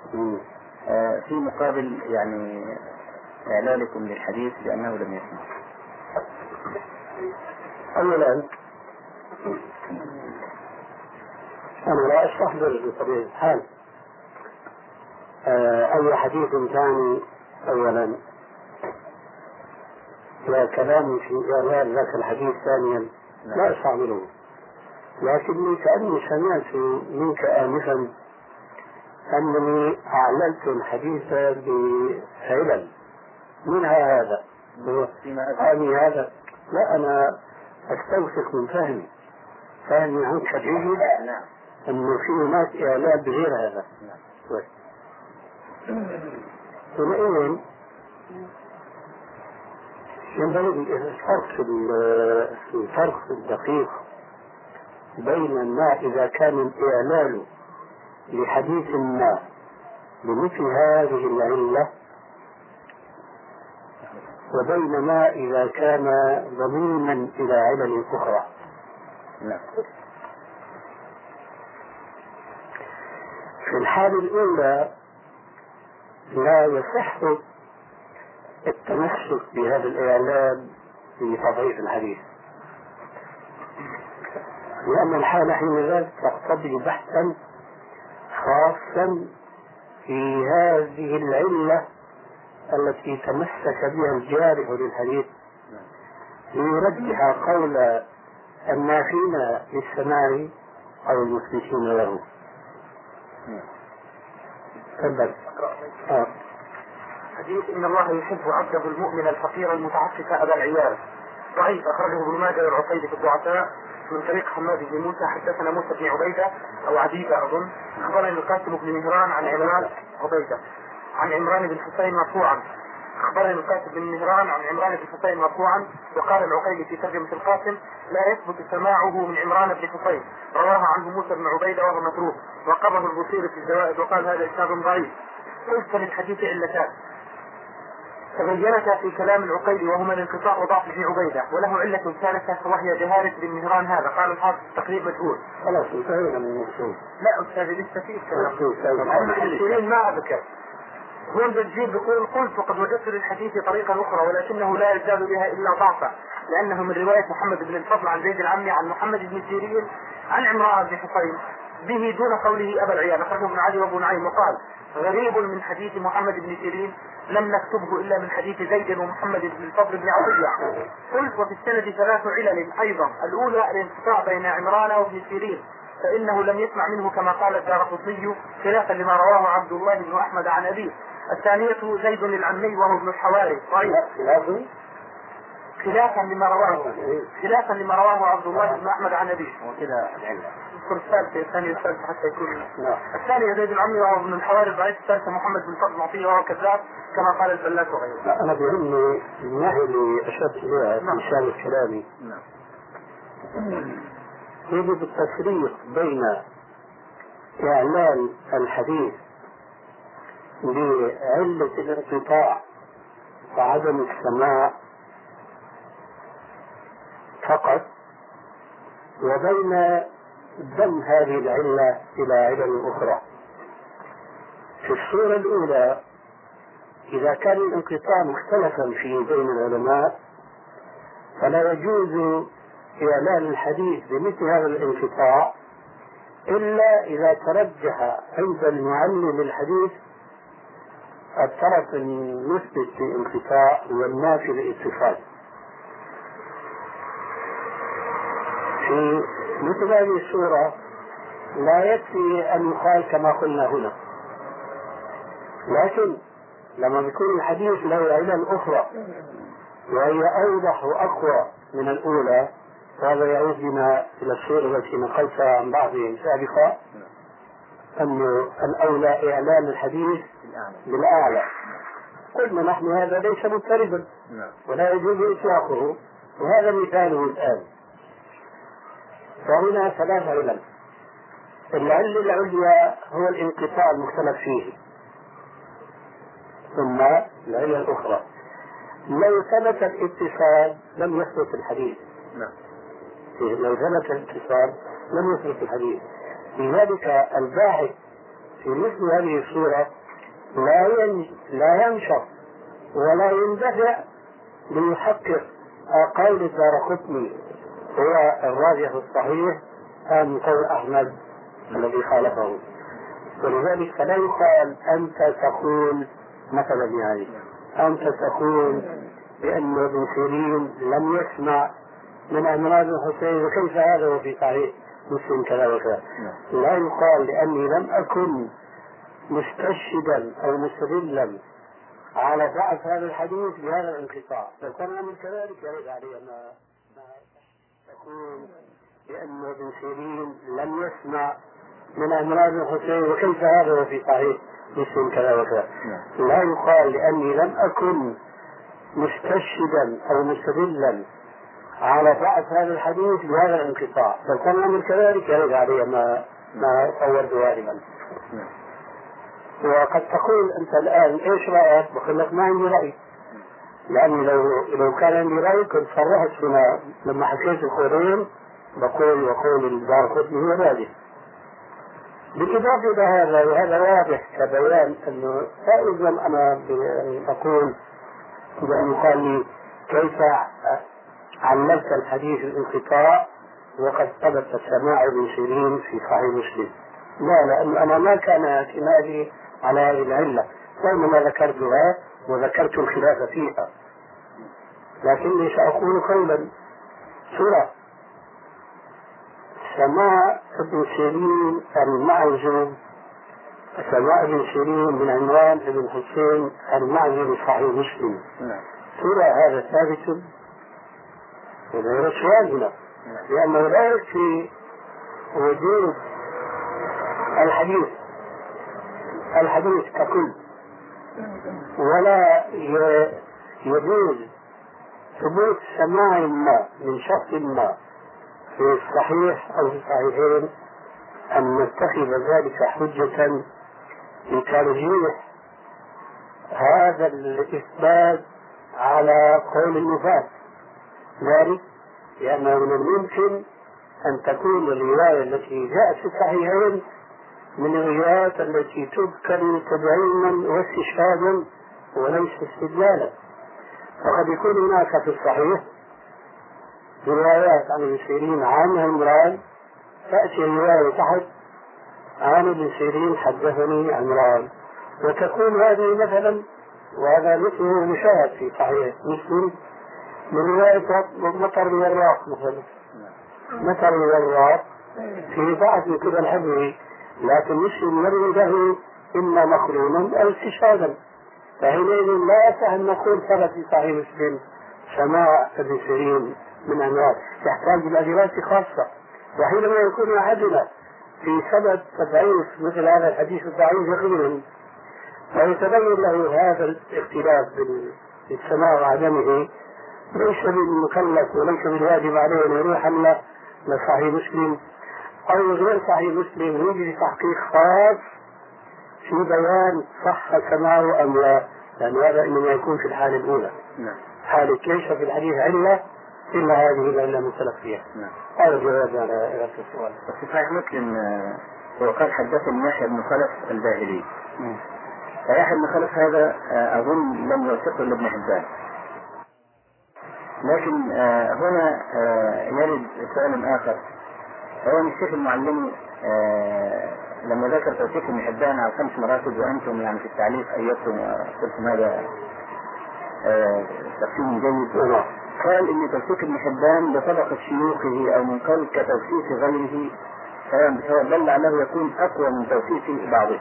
آه، في مقابل يعني إعلالكم للحديث بأنه لم يسمع. أولا أنا لا أستحضر بطبيعة الحال. آه، أي حديث ثاني أولا؟ وكلامي في إعلان ذاك الحديث ثانيا. لا أستعمله لكني كأني سمعت منك آنفا أنني أعلنت الحديث بعلل. منها هذا؟ فيما أذكر فهمي هذا؟ لا أنا أستوثق من فهمي. فهمي عنك جيد نعم. أنه في هناك إعلان بغير هذا. حينئذ ينبغي الفرق ال- الفرق الدقيق بين ما إذا كان الإعلان لحديث ما بمثل هذه العلة وبين ما إذا كان ضميما إلى علل أخرى نعم في الحالة الأولى لا يصح التمسك بهذا الإعلان لتضعيف الحديث. لأن الحالة حينئذ تقتضي بحثا خاصا في هذه العلة التي تمسك بها الجارح للحديث. ليرجح قول النافين للسماع أو المثبتين له. آه. حديث إن الله يحب عبده المؤمن الفقير المتعفف أبا العيال. ضعيف أخرجه ابن ماجه والعقيد في الضعفاء. من طريق حماد بن موسى حدثنا موسى بن عبيدة أو عبيدة أظن. اخبرني القاسم بن مهران عن عمران عبيدة. عن عمران بن حسين مرفوعا. أخبرني القاسم بن مهران عن عمران بن حسين مرفوعا وقال العقيلي في ترجمة القاسم لا يثبت سماعه من عمران بن حسين. رواها عنه موسى بن عبيدة وهو متروك وقبه البصيري في الزوائد وقال هذا إسناد ضعيف. قلت للحديث علتان تبينتا في كلام العقيلي وهما الانقطاع وضعف ابن عبيدة وله علة ثالثة وهي جهاله بن مهران هذا. قال الحافظ التقريب مجهول. خلاص انتهينا من الموضوع لا أستاذ لسه في كلام. المسؤولين ما ذكر هو البجيل بيقول قلت وقد وجدت للحديث طريقا أخرى ولكنه لا يزداد بها إلا ضعفا لأنه من رواية محمد بن الفضل عن زيد العمي عن محمد بن سيرين عن عمران بن حصين به دون قوله أبا العيال أخرجه ابن علي وابو نعيم وقال غريب من حديث محمد بن سيرين لم نكتبه إلا من حديث زيد ومحمد بن الفضل بن عطية. قلت وفي السند ثلاث علل أيضا الأولى الانقطاع بين عمران وابن سيرين فإنه لم يسمع منه كما قال الدار قطني خلافا لما رواه عبد الله بن أحمد عن أبيه. الثانية زيد العمي وهو ابن الحواري خلافه خلافا. لما رواه. خلافا. لما رواه عبد الله بن أحمد عن أبيه. وكذا اذكر الثالثة الثانية الثالثة حتى يكون. نعم. الثانية زيد العمي وهو ابن الحواري ضعيف. الثالثة محمد بن فضل معطية وهو كذاب كما قال البلاس وغيره. لا أنا بيهمني الناحية اللي أشرت إليها نعم. في شان كلامي نعم. يجب التفريق بين إعلان الحديث بعلة الانقطاع وعدم السماع فقط وبين ضم هذه العلة إلى علل أخرى. في الصورة الأولى إذا كان الانقطاع مختلفا فيه بين العلماء فلا يجوز إعلان الحديث بمثل هذا الانقطاع إلا إذا ترجح عند المعلم للحديث الطرف المثبت للانقطاع والنافي للاتصال في مثل هذه الصورة لا يكفي أن يقال كما قلنا هنا. لكن لما بيكون الحديث له علل أخرى وهي أوضح وأقوى من الأولى وهذا يعود بنا إلى الصورة التي نقلتها عن بعضهم سابقا أنه الأولى إعلان الحديث بالأعلى قلنا نحن هذا ليس مضطربا نعم. ولا يجوز إطلاقه. وهذا مثاله الآن. وهنا ثلاث علل العلة العليا هو الانقطاع المختلف فيه. ثم العلة الأخرى. لو ثبت الاتصال لم يثبت الحديث. نعم. لو ثبت الاتصال لم يثبت الحديث. لذلك الباحث في مثل هذه الصورة لا ين... لا ينشط ولا يندفع ليحقق قول الدار قطني هو الراجح الصحيح أم قول أحمد الذي خالفه. ولذلك فلا يقال أنت تقول مثلا يعني أنت تقول بأن ابن سيرين لم يسمع من عمران بن حسين وكيف هذا وفي صحيح مسلم كذا وكذا؟ لا يقال لأني لم أكن مستشهدا أو مستدلا على ضعف هذا الحديث بهذا الانقطاع. لو كان الأمر كذلك يرد علي ما ما تقول بأن ابن سيرين لم يسمع من عمران بن حسين وكيف هذا وفي صحيح مسلم كذا وكذا؟ لا يقال لأني لم أكن مستشهدا أو مستدلا على ضعف هذا الحديث بهذا الانقطاع. لو كان الأمر كذلك يرد علي ما ما صورت غالبا وقد تقول أنت الآن إيش رأيك؟ بقول لك ما عندي رأي. لأني لو لو كان عندي رأي كنت صرحت هنا لما حكيت القولين بقول وقول الدار قطني هو راجح بالإضافة إلى هذا وهذا واضح كبيان أنه لا يلزم أنا بأن أقول بأن يقال لي كيف علمت الحديث الانقطاع وقد ثبت سماع ابن سيرين في صحيح مسلم. لا لأن أنا ما كان اعتمادي على هذه العلة وإنما ذكرتها وذكرت الخلاف فيها. لكني سأقول قولا. سورة. سماع ابن سيرين المعزوم سماع ابن سيرين من عنوان ابن حسين المعزوم صحيح مسلم. نعم. ترى هذا ثابت. وغير سؤال هنا لأنه لا يكفي وجود الحديث. الحديث ككل. ولا يجوز ثبوت سماع ما من شخص ما في الصحيح أو في الصحيحين أن نتخذ ذلك حجة لترجيح هذا الإثبات على قول النفاة ذلك لأنه من الممكن أن تكون الرواية التي جاءت في الصحيحين من الروايات التي تذكر تبعيما واستشهادا وليس استدلالا. وقد يكون هناك في الصحيح روايات عن ابن سيرين عن عمران تأتي الرواية تحت عن ابن سيرين حدثني عمران وتكون هذه مثلا وهذا مثله مشاهد في صحيح مسلم من رواية مطر الوراق مثلا. مطر الوراق في من قبل حفظه لكن مسلم يروي له إما مخرونا أو استشهادا فحينئذ لا يصح أن نقول ثبت في صحيح مسلم سماع ابن سيرين من أنواع يحتاج إلى دراسة خاصة. وحينما يكون أحدنا في سبب تضعيف مثل هذا الحديث الضعيف يقينا. ويتبين له هذا الاختلاف بالسماع وعدمه. ليس بالمكلف وليس بالواجب عليه أن يروح له لصحيح مسلم أو غير صحيح مسلم يجري تحقيق خاص في بيان صح سماعه أم لا لأن هذا إنما يكون في الحالة الأولى. نعم. حالة ليس في الحديث علة إلا هذه العلة المختلف فيها. نعم. هذا الجواب على هذا السؤال. وفي صحيح مسلم آه، وقال حدثني يحيى بن خلف الباهلي. فيحيى بن خلف هذا آه، أظن لم يوثقه إلا ابن حبان. لكن آه، هنا يرد سؤال آخر هو الشيخ المعلمي آه، لما ذكر توثيق ابن حبان على خمس مراتب وأنتم يعني في التعليق أيدتم وقلتم هذا آه، تقسيم جيد. نعم. قال إن توثيق ابن حبان بطبقة شيوخه أو من قبل كتوثيق غيره سواء بل لعله يكون أقوى من توثيق بعضهم.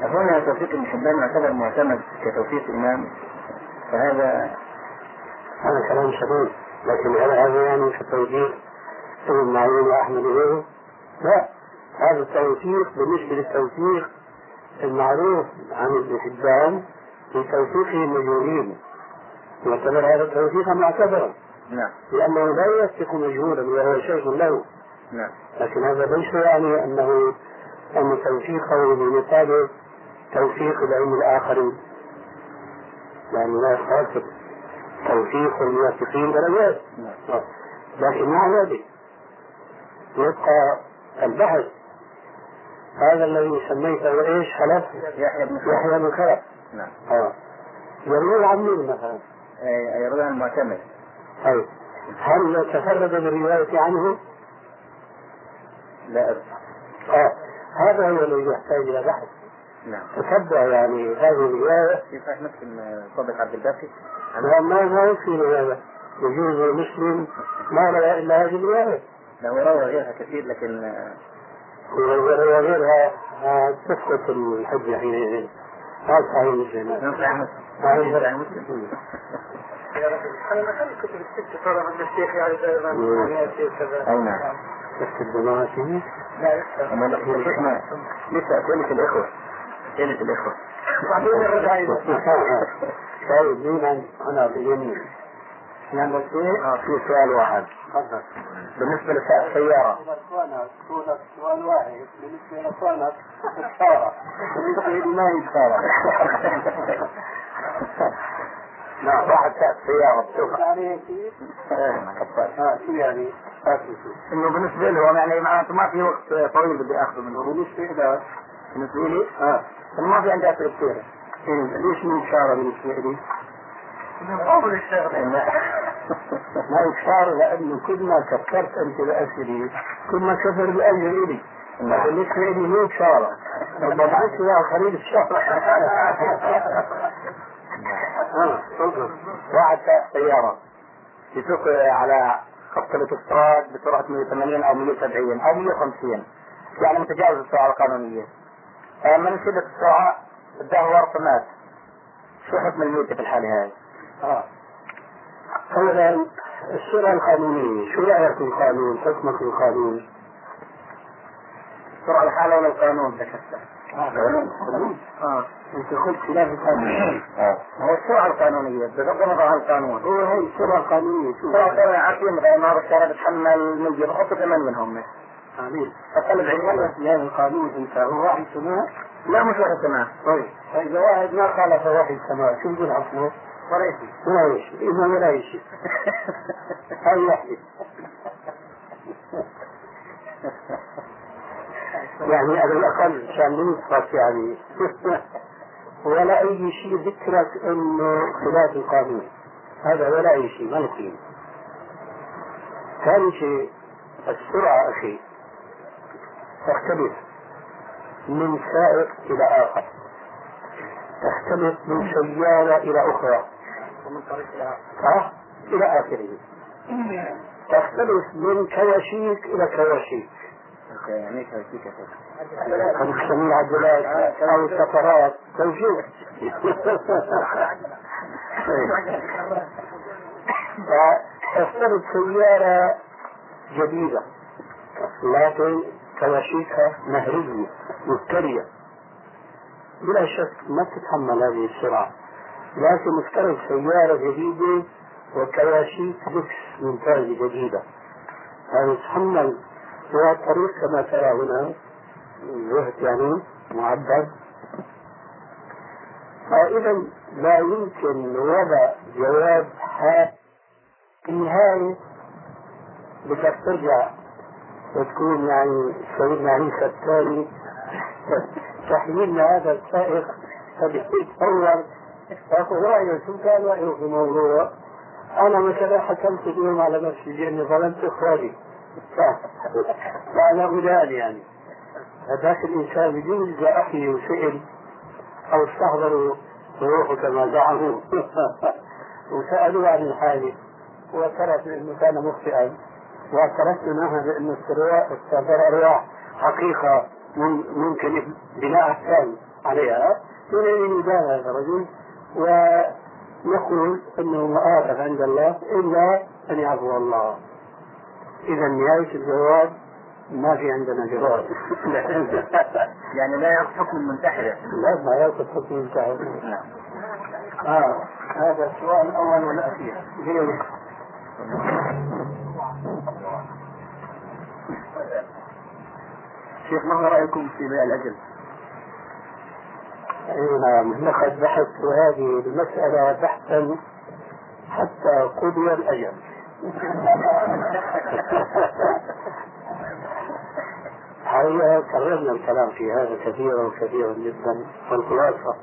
فهنا توثيق ابن حبان يعتبر معتمد كتوثيق إمام. فهذا هذا كلام سليم لكن هذا يعني كتوثيق ابن معين وأحمد وغيره؟ لا هذا التوثيق بالنسبة للتوثيق المعروف عن ابن حبان في توثيقه المجهولين. يعتبر هذا توثيقا معتبرا. نعم. لأنه لا يثق مجهولا وهو شيخ له. نعم. لكن هذا ليس يعني أنه أن توثيقه بمثابة توثيق العلم الآخرين يعني لا يخالف توثيق الموثقين درجات. نعم. لكن مع ذلك يبقى البحث هذا الذي سميته إيش؟ خلف يحيى بن يحيى بن خلف. نعم. آه. يروي عن مين مثلا؟ يروي المعتمد طيب. هل تفرد بالرواية عنه؟ لا. آه. هذا هو الذي يحتاج إلى بحث. نعم. تتبع يعني هذه الرواية. في صحيح مسلم صادق عبد الباقي. ما ما يكفي هذا يجوز المسلم ما روى إلا هذه الرواية. له روى غيرها كثير لكن آه، وغيرها آه، تسقط الحجة حينئذ هذا صحيح مسلم. من صحيح مسلم. صحيح. مسلم. يا رجل أنا ما كان كتب الست ترى عند الشيخ يعني دائما أي نعم. لا يستطيع. أما لا- يا شيخنا لسه أسئلة الإخوة. أسئلة الإخوة. بعدين الرجعة إذا طيب مين عن- أنا باليمين يعني آه في سؤال واحد. تفضل. بالنسبة للسيارة سؤال واحد بالنسبة لإخوانك إشارة بالنسبة لي ما هي إشارة نعم واحد ساعة سيارة بتوقع يعني؟ آه شو يعني؟ إنه بالنسبة له يعني معناته ما في وقت طويل بدي أخذه منه. بالنسبة إلى بالنسبة لي؟ آه. ما في عندي اسئلة كثيرة إيه، ليش من إشارة بالنسبة لي؟ أول الشغل ما إشارة لأنه كل ما كثرت أنت الأسئلة كل ما كثر الأجر إلي. بالنسبة لي مو إشارة ربما بعث لآخرين إشارة آه تفضل واحد سائق سيارة. يسوق على خط الاوتوستراد بسرعة 180 أو 170 أو 150 يعني متجاوز السرعة القانونية. من شدة السرعة اداه ورطة مات شو حكم الميتة في الحالة هاي؟ آه. أولا السرعة القانونية. شو رأيك في القانون حكمك القانون. السرعة الحالة ولا القانون ذكرت آه. أنت قلت خلاف القانون. آه. هو السرعة القانونية بغض النظر عن القانون. هو هي السرعة القانونية. شو السرعة القانونية عارفين مثلا النهار الشارع بتحمل 100 بحطوا 8 منهم عميل فقلب عيال في هذا القانون. أنت هو واحد سماء لا مش واحد سماع طيب. فإذا واحد ما خالف واحد سماء شو بده ولا إذا ولا وحدة يعني على الأقل عشان ننصف يعني. ولا أي شيء ذكرك إنه خلاف القانون. هذا ولا أي شيء ما نقيم. ثاني شيء السرعة أخي. تختلف من سائق إلى آخر. تختلف من سيارة إلى أخرى. ومن طريق إلى صح؟ إلى آخره. تختلف من كواشيك إلى كواشيك. يعني قد تسمي العجلات أو السفرات توجيه. فتفترض سيارة جديدة لكن كواشيكها مهرية مفترية. بلا شك ما تتحمل هذه السرعة لكن مفترض سيارة جديدة وكواشيك لكس ممتازة جديدة هذه تتحمل هو الطريق كما ترى هنا زهد يعني معدل فإذا لا يمكن وضع جواب حاد في النهاية بدك ترجع وتكون يعني سيدنا عيسى الثاني تحميلنا هذا السائق فبيتصور رأيه شو كان رأيه في الموضوع أنا مثلا حكمت اليوم على نفسي لأني ظلمت إخواني. فأنا غلال يعني. هذاك الإنسان بدون إذا أخي وسئل أو استحضروا روحه كما زعموا. وسألوه عن الحادث واعترف بأنه كان مخطئا. واعترفت معها بأن السفر أرواح حقيقة مم- ممكن بناء أحكام عليها. حينئذ يبان هذا الرجل؟ ونقول أنه مآخذ عند الله إلا أن يعفو الله. إذا نهاية الجواب ما في عندنا جواب. يعني لا يأخذ حكم المنتحرة لا ما ياخذ حكم المنتحر نعم. آه هذا السؤال الأول والأخير. ليه؟ شيخ ما هو رأيكم في بيع الأجل؟ نعم لقد بحثت هذه المسألة بحثا حتى قضي الأجل حقيقة كررنا الكلام في هذا كثيرا كثيرا جدا والخلاصة.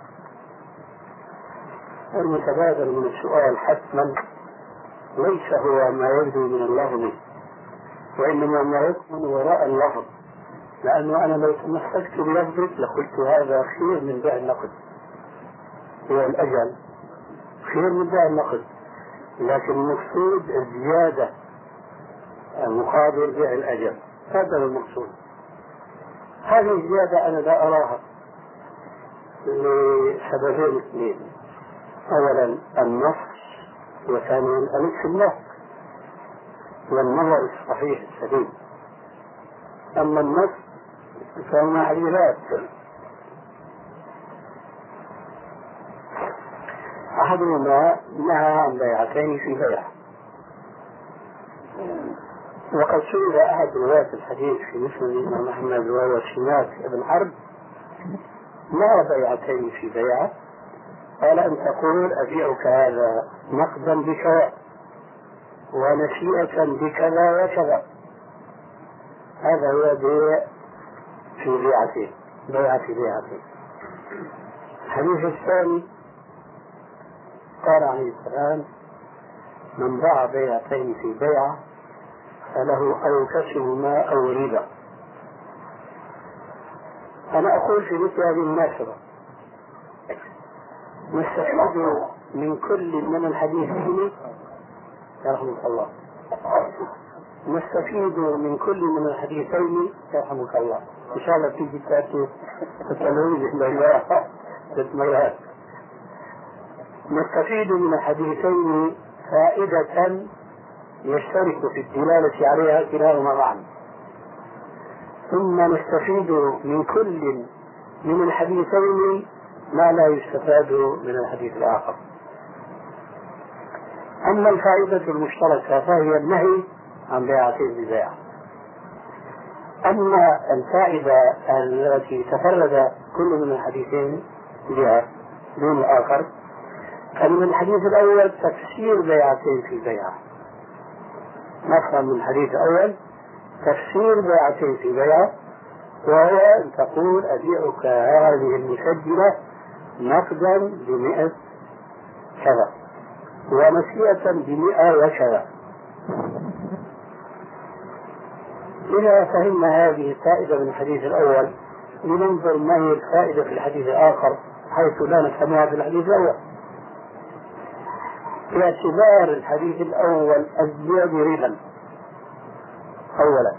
المتبادل من السؤال حتما ليس هو ما يبدو من اللفظ وإنما ما يكمن وراء اللفظ. لأنه أنا لو تمسكت بلفظك لقلت هذا خير من بيع النقد. هو الأجل. خير من بيع النقد. لكن المقصود الزيادة مقابل بيع الأجل. هذا هو المقصود. هذه الزيادة أنا لا أراها لسببين اثنين. أولا النص وثانيا الاستملاك والنظر الصحيح السليم. أما النص فهو معلولات أحدهما نهى عن بيعتين في بيع وقد سئل أحد رواة الحديث في مسلم الإمام أحمد وهو سماك بن حرب ما بيعتين في بيعة؟ قال أن تقول أبيعك هذا نقدا بكذا ونشيئة بكذا وكذا. هذا هو بيع في بيعته بيعة بيعته الحديث الثاني قال عليه السلام من باع بيعتين في بيعة فله أوكسهما أو ربا أنا أقول في مثل هذه المناسبة نستفيد من كل من الحديثين يرحمك الله. نستفيد من كل من الحديثين؟ يرحمك الله. إن شاء الله تيجي تأتي. تسألوني بالمياه نستفيد من الحديثين فائدة يشترك في الدلالة عليها كلاهما معا. ثم نستفيد من كل من الحديثين ما لا يستفاد من الحديث الآخر. أما الفائدة المشتركة فهي النهي عن بيعتين ببيع أما الفائدة التي تفرد كل من الحديثين بها دون الآخر فمن الحديث الأول تفسير بيعتين في بيعة نفهم من الحديث الأول تفسير بيعتين في بيعة وهو أن تقول أبيعك هذه المسجلة نقدا بمئة كذا ونسيئة بمئة وكذا. إذا فهمنا هذه الفائدة من الحديث الأول لننظر ما هي الفائدة في الحديث الآخر حيث لا نفهمها في الحديث الأول. باعتبار الحديث الأول الزياد ربا أولا.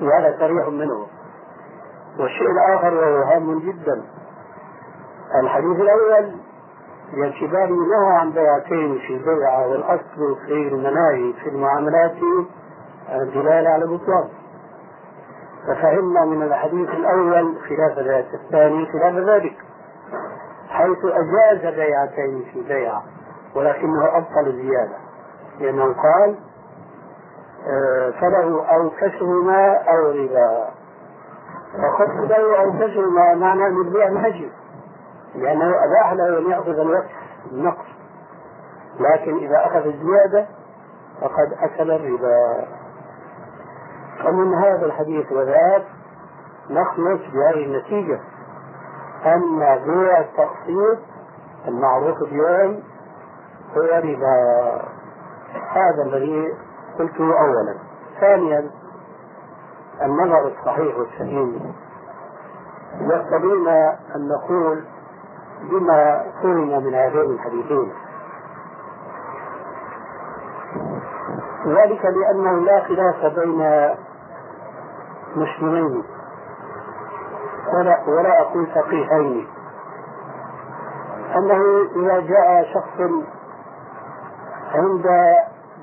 وهذا صريح منه. والشيء الآخر وهو هام جدا. الحديث الأول باعتبار نهى عن بيعتين في بيعة والأصل في المناهي في المعاملات الدلالة على البطلان ففهمنا من الحديث الأول خلاف ذلك الثاني خلاف ذلك حيث أجاز بيعتين في بيعة ولكنه أبطل الزيادة لأنه قال آه، فله أو كسرهما أو ربا. وقد له أو كسرهما معنى أن البيع مهجر لأنه أباح له أن يأخذ الوقت النقص. لكن إذا أخذ الزيادة فقد أكل الربا. ومن هذا الحديث وذاك نخلص بهذه النتيجة. أن بيع التقسيط المعروف اليوم هو ربا. هذا الذي قلته أولا. ثانيا النظر الصحيح والسليم. يقتضينا أن نقول بما فهم من هذين الحديثين. ذلك لأنه لا خلاف بين مسلمين ولا, ولا أقول فقيهين. أنه إذا جاء شخص عند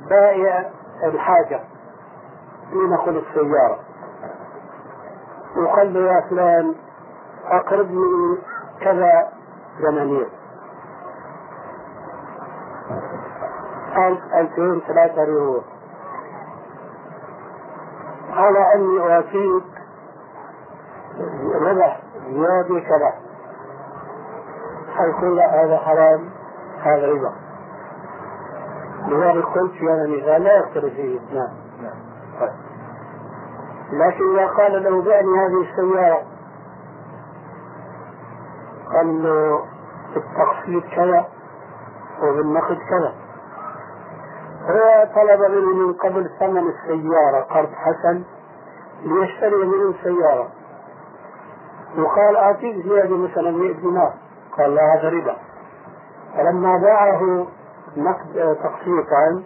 بائع الحاجة خذ السيارة وقال له يا فلان أقرضني كذا دنانير ألف ألفين ثلاثة ريال على أني أوافيك ربح زيادة كذا حيقول لا هذا حرام هذا ربا. لذلك قلت في هذا لا يختلف فيه اثنان. لكن إذا قال له بعني هذه السيارة قال له بالتقسيط كذا وبالنقد كذا. طلب منه من قبل ثمن السيارة قرض حسن ليشتري منه السيارة وقال آتيك زيادة مثلا 100 دينار. قال لا هذا ربا. فلما باعه نقد تقسيطا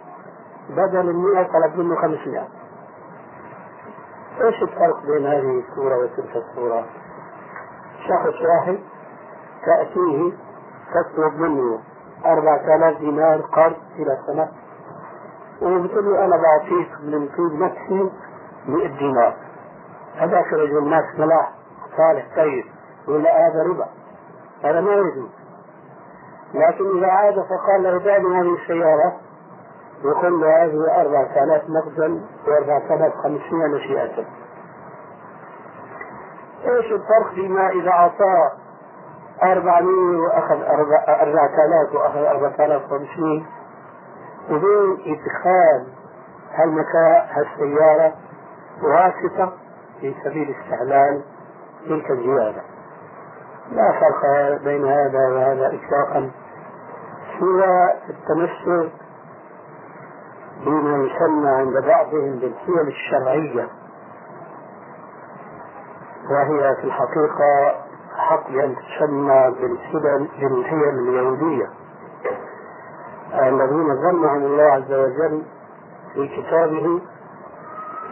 بدل المئة طلب منه 500 إيش الفرق بين هذه الصورة وتلك الصورة؟ شخص واحد تأتيه تطلب منه أربعة آلاف دينار قرض إلى سنة وبتقول له أنا بعطيك من طيب نفسي مئة دينار هذاك رجل ناس صلاح صالح طيب ولا هذا ربا. هذا ما يجوز لكن إذا عاد فقال له دعني هذه السيارة يقول له هذه 4000 نقدا و4500 مشيئة. إيش الفرق فيما إذا اعطاه 400 وأخذ 4000 وأخذ 4500 بدون ادخال هالسيارة واسطة في سبيل استعمال تلك الزيادة. لا فرق بين هذا وهذا اطلاقا. سوى التمسك بما يسمى عند بعضهم بالقيم الشرعية. وهي في الحقيقة حقا تسمى بالحيل اليهودية. الذين ذمهم الله عز وجل في كتابه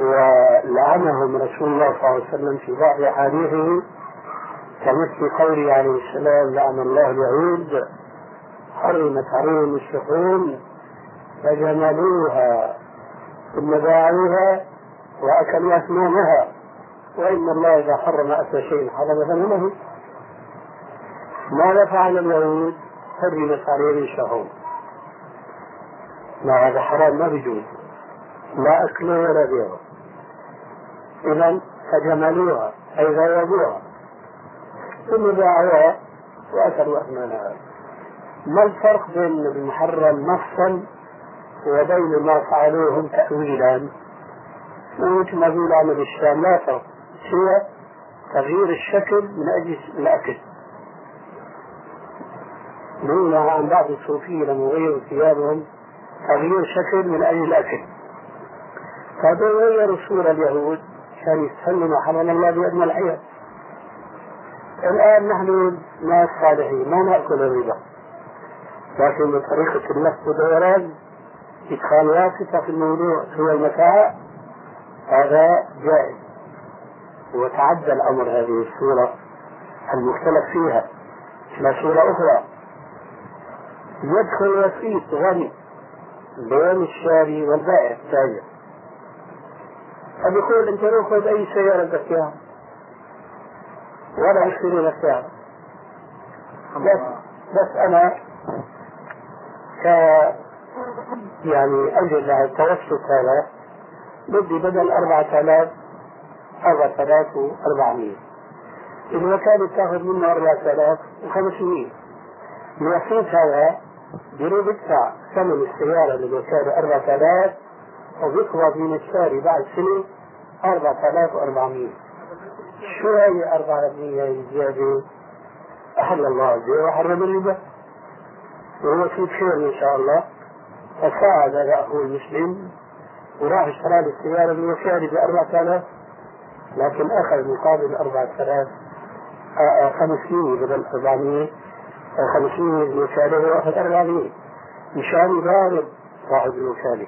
ولعنهم رسول الله صلى الله عليه وسلم في بعض أحاديثه كمثل قوله عليه السلام لعن الله اليهود حرمت عليهم الشحوم فجملوها ثم باعوها وأكلوا اثمانها وإن الله إذا حرم أكل شيء حرم ثمنه ماذا فعل اليهود؟ حرمت عليهم الشحوم ما هذا حرام ما بيجوز لا اكله ولا بيعه اذا فجملوها أي ذوبوها ثم باعوها وأكلوا اثمانها ما الفرق بين المحرم نصا وبين ما فعلوه تأويلا؟ ومثل ما في العمل الشام لا فرق. سوى تغيير الشكل من أجل الأكل. نهينا عن بعض الصوفية لما غيروا ثيابهم تغيير شكل من أجل الأكل. فهذول غيروا صورة اليهود عشان يستسلموا حرم الله بأدنى الحياة. الآن نحن ناس صالحين ما نأكل الربا. لكن بطريقة اللف والدوران إدخال واسطة في الموضوع هو المتاع هذا جائز. وتعدى الأمر هذه الصورة المختلف فيها إلى صورة أخرى. يدخل وسيط غني. بين الشاري والبائع التاجر فبيقول أنت روح خذ أي سيارة بدك اياها ولا اشتري لك سيارة بس بس أنا ك يعني أجل التوسط هذا. بدي بدل أربعة آلاف أربعة آلاف وأربعمية. إذا كانت تاخذ منه أربعة آلاف وخمسمية. الوسيط هذا بيروح يدفع ثمن السيارة اللي بسعره 4000 وبيقبض من الشاري بعد سنة 4400 شو هي 400 الزيادة؟ يعني أحل الله البيع وحرم الربا وهو في خير إن شاء الله. فساعد هذا أخوه المسلم وراح اشترى له السيارة من وسعري ب 4000 لكن أخذ مقابل 4000 500 آه، آه، بدل 400 أو من مثل مثاله وأحد أربعين مشان يضارب صاحب الوكالة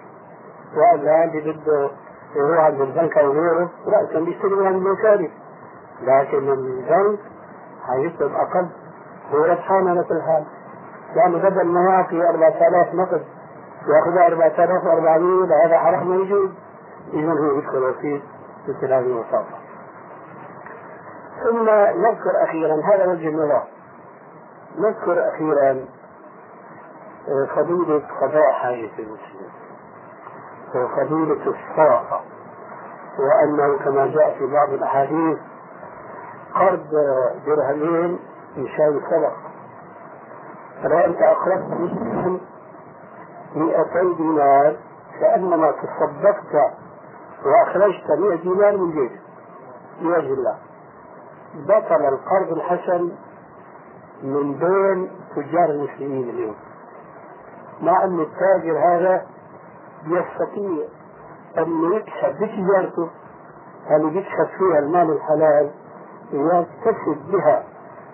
وأما عندي بده يروح عند البنك أو غيره لا كان بيستلم عند الوكالة لكن البنك حيطلب أقل. هو ربحان على كل حال يعني بدل ما يعطي 4000 نقد ياخذها 4400 هذا حرام ما يجوز إذا هو يدخل رصيد مثل هذه المصادر ثم نذكر أخيرا. هذا وجه النظر نذكر أخيرا آه، فضيلة قضاء حاجة المسلمين. وفضيلة الصدقة وأنه كما جاء في بعض الأحاديث قرض درهمين يساوي صدقة. فلو أنت أقرضت مسلما 200 دينار كأنما تصدقت وأخرجت 100 دينار من جيبك لوجه الله بطل القرض الحسن من بين تجار المسلمين اليوم. مع أن التاجر هذا يستطيع أن يكسب بتجارته اللي بيكسب فيها المال الحلال يكتسب بها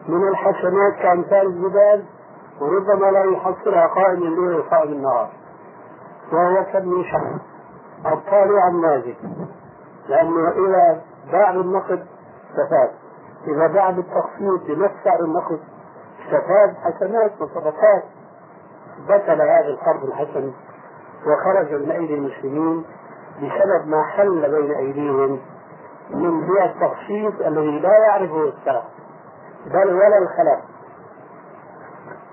من الحسنات كأمثال الجبال وربما لا يحصلها قائم الليل وقائم النهار وهو شخص الطالع النازل لأنه إذا باع بالنقد استفاد إذا باع بالتخفيض بنفس سعر النقد استفاد حسنات وصدقات. بطل هذا القرض الحسن وخرج من أيدي المسلمين بسبب ما حل بين أيديهم من بيع التخصيص الذي لا يعرفه السلف بل ولا الخلف.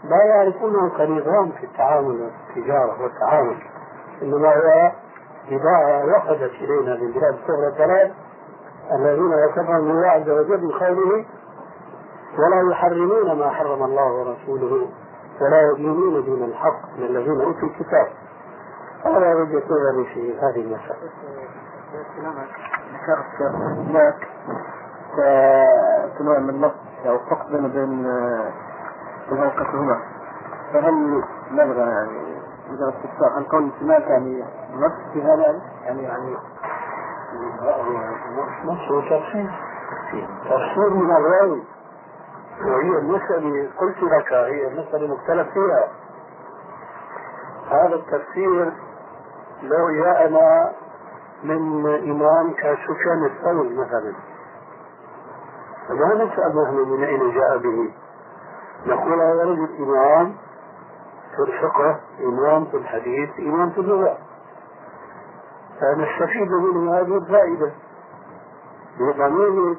لا يعرفونه كنظام في التعامل والتجارة والتعامل إنما هو بضاعة وصلت إلينا من بلاد الكفر الثلاث الذين يكفرون الله عز وجل من قوله ولا يحرمون ما حرم الله ورسوله ولا يدينون دون الحق من الذين أوتوا الكتاب. هذا وجهه نظري في هذه المسألة. ذكرت هناك نوع من النص أو فقد بين بين الهوقتهما فهل نبغى يعني إذا استفسار هل قول هناك يعني نص في هذا يعني؟ يعني نص وتفسير تفسير من الرأي وهي المسألة قلت لك هي المسألة مختلف فيها. هذا التفسير لو جاءنا من إمام كسفيان الثوري مثلا. فما نسأل نحن من أين جاء به؟ نقول هذا رجل إمام في الفقه إمام في الحديث إمام في اللغة. فنستفيد منه هذه الفائدة. بضمير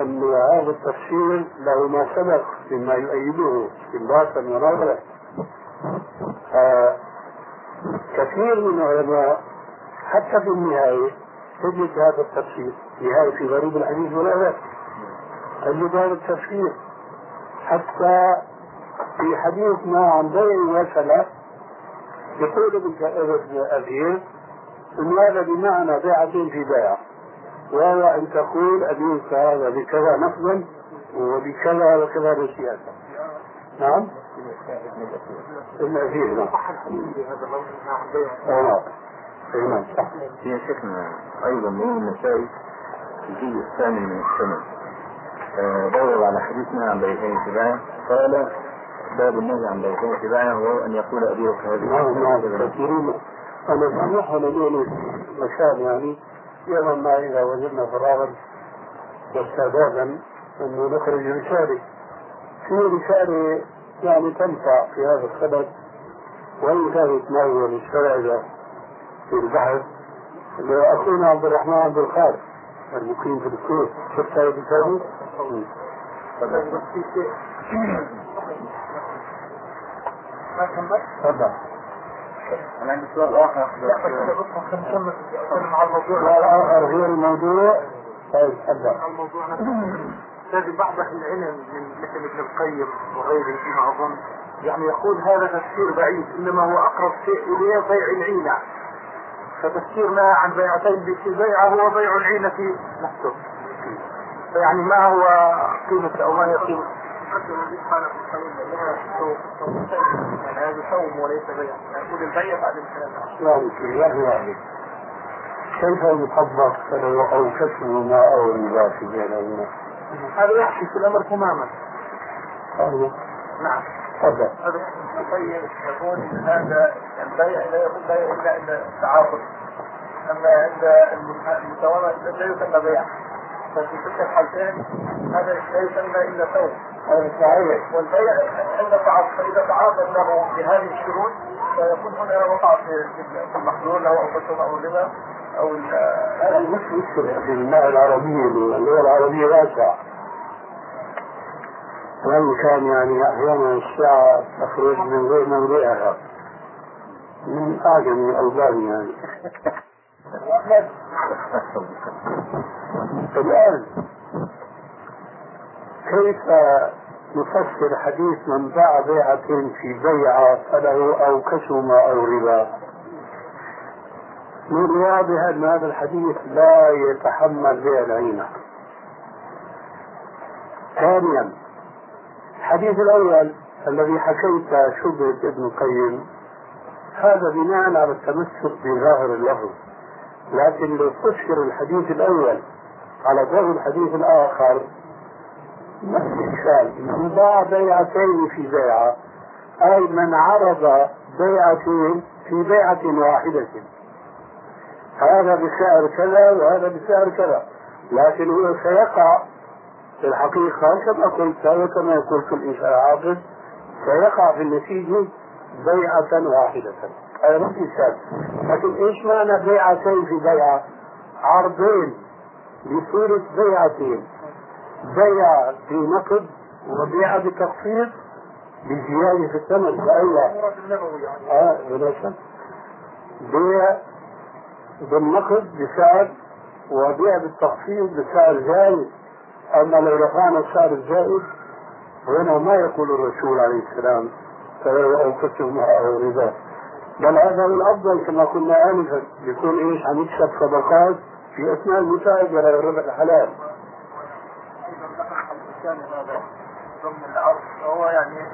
أن هذا التفسير له ما سبق مما يؤيده استنباطا ونظرا كثير من العلماء حتى في النهاية تجد هذا التفسير نهاية في غريب الحديث والآيات تجد هذا التفسير حتى في حديث ما عن بيع وسلف يقول ابن أبي أن هذا بمعنى بيعتين في بيع. وهو أن تقول أبيك هذا بكذا نقدا وبكذا وكذا بسياسة نعم؟ ابن أثير نعم. نعم. صح. في شيخنا أيضا من النسائي في الجزء الثاني من السنة. دور على حديثنا عن بيتين اتباعه قال باب النهي عن بيتين اتباعه وهو أن يقول أبيك هذه نعم نعم كثيرين. أنا سامحها لديني مكان يعني. يوما ما إذا وجدنا فراغا واستعدادا أنه نخرج رسالة في رسالة يعني تنفع في هذا السبب وإن كانت هو مستبعدة في البحث أخونا عبد الرحمن عبد الخالق المقيم في الكويت شفت هذه الرسالة؟ تفضل. أنا عندي سؤال آخر. نتكلم على الموضوع لا غير الموضوع. طيب تفضل الموضوع نفسه لازم بعض أهل العلم من مثل ابن القيم وغيره فيما أظن يعني يقول هذا تفسير بعيد إنما هو أقرب شيء إليه بيع العينة. فتفسيرنا عن بيعتين في بيعه هو بيع العينة نفسه. فيعني ما هو قيمة أو ما هي قيمة؟ هذا صوم وليس بيع يقول البيع بعد الكلام كيف يطبق كسب ما أو ربا في بينهما؟ هذا يحكي في الامر تماما أيوه نعم تفضل هذا يقول هذا البيع لا يكون بيع الا عند التعاقد اما عند المساومه لا يسمى بيع ففي تلك الحالتين هذا لا يسمى إلا ثوب. هذا صحيح. والبيع عند تعاطى فإذا تعاطى له بهذه الشروط فيكون هنا وقع في المحلول أو الرسوم أو الربا أو هذا مش مشكلة في اللغة العربية اللغة العربية واسعة. وإن كان يعني أحيانا الساعة تخرج من غير موضعها من أعجم الألبان يعني. الآن كيف نفسر حديث من باع بيعة في بيعة فله أو كسم أو ربا؟ من واضح أن هذا الحديث لا يتحمل بيع العينة. ثانيا الحديث الأول الذي حكيت شبهة ابن القيم هذا بناء على التمسك بظاهر اللفظ. لكن لو فسر الحديث الأول على ضوء الحديث الآخر. إشكال من باع بيعتين في بيعة. أي من عرض بيعتين في بيعة واحدة. هذا بسعر كذا وهذا بسعر كذا. لكن هو سيقع في الحقيقة كما قلت وكما الإنشاء عاقد سيقع في النتيجة بيعة واحدة. ما في شك لكن إيش معنى بيعتين في بيعة؟ عرضين بصورة بيعتين بيع في نقد وبيع بتخفيض بزيادة في الثمن يعني آه بلا بيع بالنقد بسعر وبيع بالتخفيض بسعر زايد اما لو رفعنا السعر الزائد هنا ما يقول الرسول عليه السلام. فلو اوقفتهم أو ربا بل هذا هو الأفضل كما قلنا آنفا. يكون إيش؟ عم يكسب صدقات في أثناء المتاجره والربح الحلال. ضمن العرض فهو يعني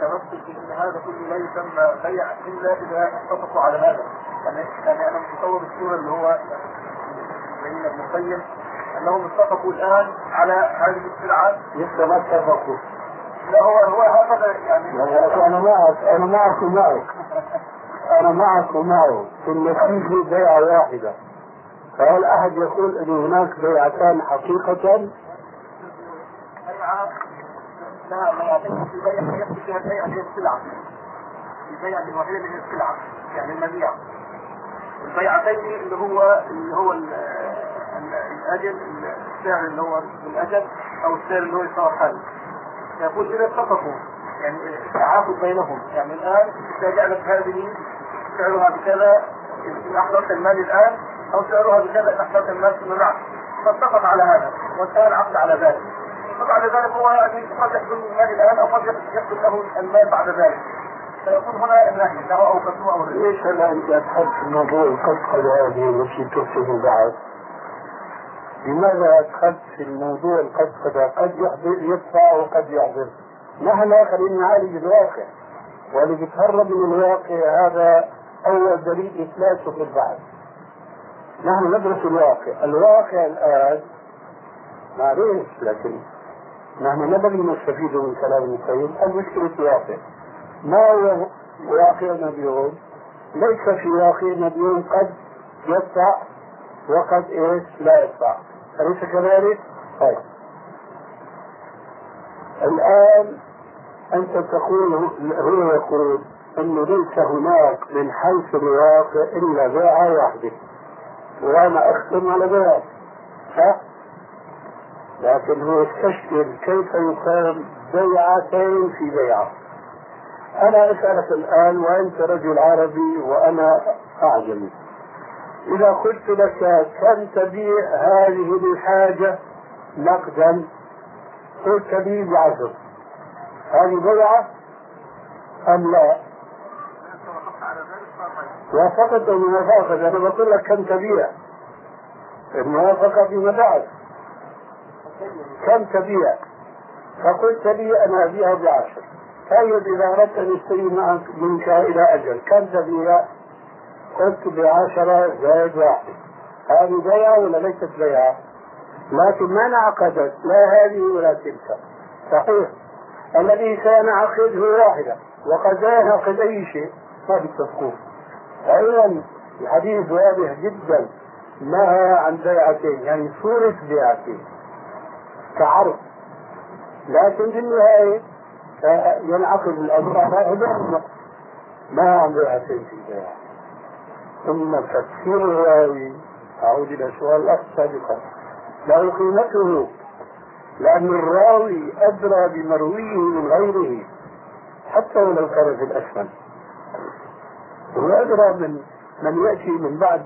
تمسك ان هذا كله لا يسمى بيع إلا إذا اتفقوا على هذا. يعني يعني أنا متصور الصورة اللي هو بين ابن القيم أنهم اتفقوا الآن على هذه السلعة. لسه ما اتفقوا. لا هو هو هكذا يعني أنا معك أنا معك ومعك. أنا معك ومعه في النتيجه بيعة واحدة. فهل أحد يقول إن هناك بيعتان حقيقه لها بيعتين في بيع يقصد فيها البيع هي السلعه البيع اللي هي السلعه يعني المبيع البيعتين اللي هو اللي هو ال- ال- الاجل السعر اللي هو الاجل أو السعر اللي هو يساوي حل يقول اذا اتفقوا يعني تعاقد بينهم. يعني الآن اذا جعلت هذه سعرها بكذا ان أحضرت المال الآن أو سعرها بكذا ان أحضرت المال فيما بعد. فاتفق على هذا وانتهى العقد على ذلك. فبعد ذلك هو يعني قد يحصل المال الآن أو قد يحصل له المال بعد ذلك. فيكون هنا النهي له أو كسوه أو الربا ليش أنت ادخلت في موضوع القسقله هذه التي تفسد البعث؟ لماذا ادخلت في الموضوع القسقله قد يحضر يدفع وقد يحضر؟ نحن خلينا نعالج الواقع. واللي بيتهرب من الواقع هذا أول دليل افلاسه في البحث. نحن ندرس الواقع، الواقع الآن معليش لكن نحن نبغي نستفيد من كلام ابن القيم المشكلة الواقع. ما هو واقعنا اليوم؟ ليس في واقعنا اليوم قد يدفع وقد إيش لا يدفع أليس كذلك؟ طيب الآن أنت تقول هو يقول أنه ليس هناك من حيث الواقع إلا بيعة واحدة. وأنا أختم على بيعة صح؟ لكن هو يستشكل كيف يقام بيعتين في بيعة. أنا أسألك الآن وأنت رجل عربي وأنا أعجمي. إذا قلت لك كم تبيع هذه الحاجة نقدا؟ قلت لي بعشر. هذه بيعة أم لا؟ وافقت أو موافقة أنا بقول لك كم تبيع. الموافقة فيما بعد. كم تبيع؟ فقلت لي أنا أبيعها بعشر. طيب إذا أردت أن أشتري منك إلى أجل كم تبيع؟ قلت بعشرة زائد واحد. هذه بيعة ولا ليست بيعة؟ لكن ما انعقدت لا هذه ولا تلك. صحيح. الذي سينعقد هو واحدة وقد لا ينعقد أي شيء. ما بيتفقون أيضا الحديث واضح جدا نهى عن بيعتين يعني صورة بيعتين كعرض. لكن في النهاية ينعقد الأمر على عبادة ما عم بيعتين في البيع. ثم تفسير الراوي أعود إلى سؤال الأخ سابقا له قيمته لأن الراوي أدرى بمرويه من غيره حتى ولو كان في الأسفل. هو أدرى من من يأتي من بعد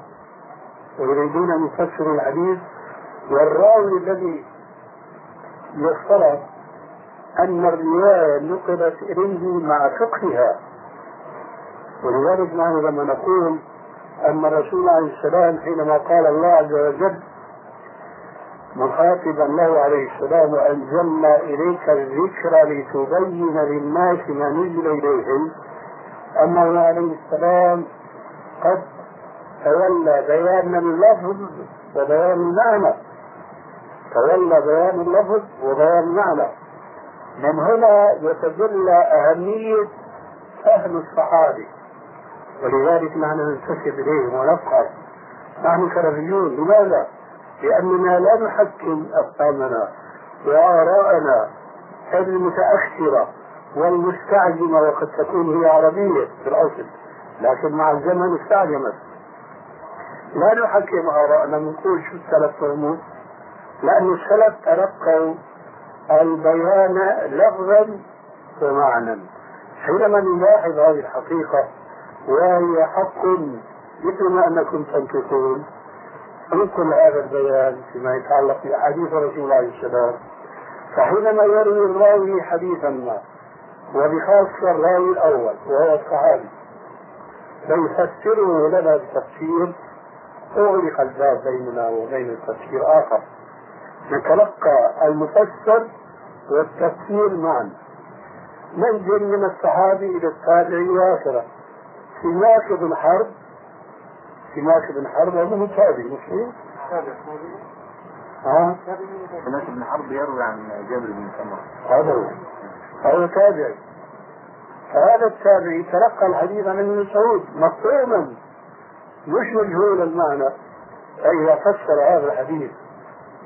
ويريدون أن يفسروا الحديث. والراوي الذي يفترض أن الرواية نقلت إليه مع فقهها. ولذلك نحن لما نقول أن الرسول عليه السلام حينما قال الله عز وجل مخاطبا له عليه السلام وأنزلنا إليك الذكر لتبين للناس ما نزل إليهم أنه عليه السلام قد تولى بيان اللفظ وبيان المعنى. تولى بيان اللفظ وبيان المعنى. من هنا يتجلى أهمية فهم الصحابي. ولذلك نحن ننتسب إليهم ونفخر نحن سلفيون. لماذا؟ لأننا لا نحكم أفهامنا وآراءنا المتأخرة. والمستعجمة وقد تكون هي عربية في الأصل لكن مع الزمن استعجمت. لا نحكم آراءنا نقول شو السلف فهموا لأن السلف تلقوا البيان لفظا ومعنى حينما نلاحظ هذه الحقيقة وهي حق مثل ما أنكم تنطقون ننقل هذا البيان فيما يتعلق بأحاديث رسول الله السلام فحينما يروي الراوي حديثا ما وبخاصة الراوي الأول وهو الصحابي. فيفسره لنا بتفسير أغلق الباب بيننا وبين التفسير آخر. نتلقى المفسر والتفسير معا. ننزل من الصحابي إلى التابعي وآخرة. سماك بن حرب سماك بن حرب هذا متابع مش ها؟ سماك بن حرب يروي عن جابر بن سمرة. هذا هو. هذا تابعي فهذا التابعي تلقى الحديث عن ابن مسعود مفهوما مش مجهول المعنى. فإذا فسر هذا الحديث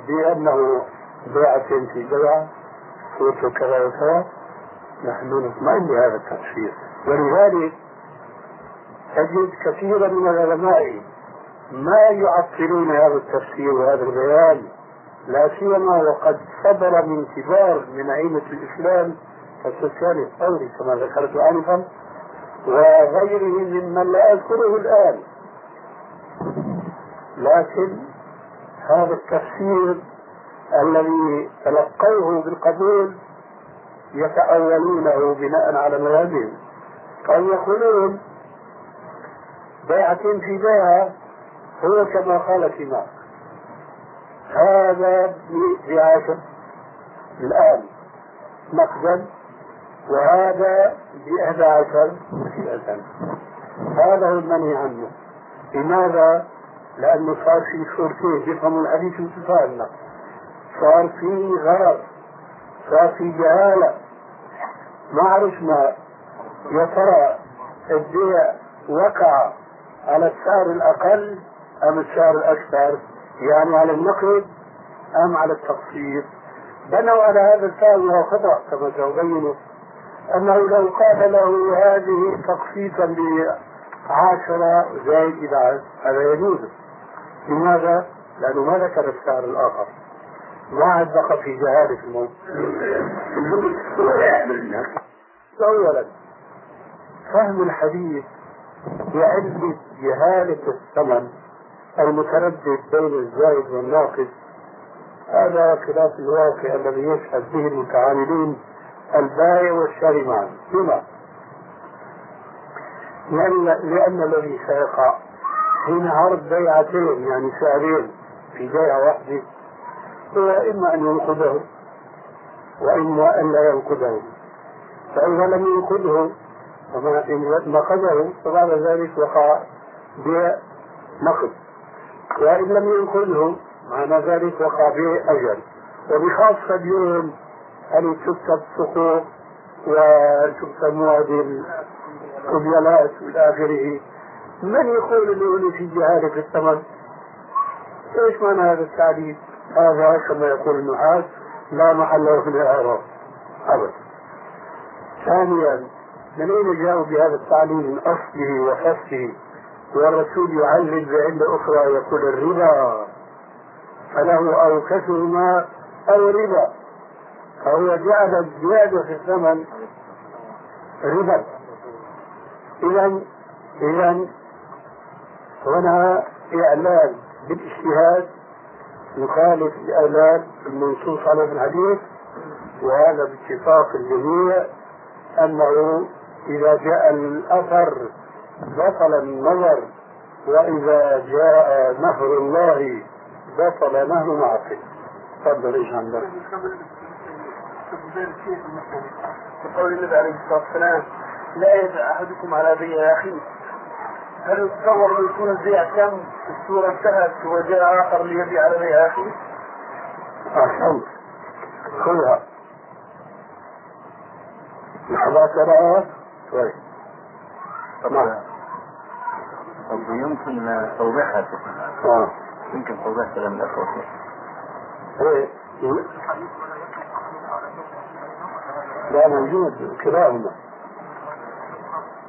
بأنه بيعة في بيعة صورته كذا وكذا. نحن نطمئن بهذا التفسير. ولذلك تجد كثيرا من العلماء ما يعطلون هذا التفسير وهذا البيان لا سيما وقد صدر من كبار من أئمة الإسلام كالسفيان الثوري كما ذكرت آنفا وغيره ممن لا أذكره الآن. لكن هذا التفسير الذي تلقوه بالقبول يتأولونه بناء على مذهبهم أو يقولون بيعة في بيعة هو كما قال سماك هذا بعشر الآن. نقدا وهذا بإحدى عشر مسيئة هذا هو المنهي عنه. لماذا؟ لأنه صار في صورتين يفهموا الحديث متفاهمنا صار في غرض صار في جهالة. ما عرفنا يا ترى البيع وقع على السعر الأقل أم السعر الأكثر يعني على النقد أم على التقسيط بنوا على هذا الفهم وهو خطأ كما سأبينه. أنه لو قال له هذه تقسيطا بعشرة زائد 11 هذا يجوز. لماذا؟ لأنه ما ذكر السعر الآخر. ما عاد بقى في جهالة الموت أولا فهم الحديث بعلم جهالة الثمن المتردد بين الزائد والناقص هذا خلاف الواقع الذي يشهد به المتعاملين البائع والشاري معا لما؟ لأن, لأن الذي سيقع حين عرض بيعتين يعني سعرين في بيعة واحدة هو إما أن ينقذه وإما أن لا ينقذه. فإذا لم ينقذه وما إن نقذه فبعد ذلك وقع بيع نقد. وإن لم ينقذه معنى ذلك وقع بيع أجل. وبخاصة اليوم أن تكتب حقوق وتكتب مواد القبيلات إلى آخره. من يقول في جهاله في الثمن؟ إيش معنى هذا التعريف؟ هذا كما يقول النحاس لا محل له في الإعراب. أبدا. ثانيا من أين جاءوا بهذا التعليم من أصله وفصله والرسول يعلل بعلة أخرى يقول الربا. فله أو كسرهما أو ربا. فهو جعل الزيادة في الثمن ربا إذا إذا هنا إعلان بالاجتهاد يخالف الإعلان المنصوص عليه في الحديث وهذا باتفاق الجميع أنه إذا جاء الأثر بطل النظر وإذا جاء نهر الله بطل نهر معقل تفضل إيش عندك؟ بقول النبي عليه الصلاة والسلام لا يدع أحدكم على بيع أخيه. هل يتصور أن يكون البيع تم الصورة انتهت وجاء آخر ليبيع على بيع أخيه؟ أحسنت. خذها. لحظات قراءة طيب. طب طب يمكن توضيحها آه. يمكن توضيح كلام الأخوة. إيه لا موجود كلاهما.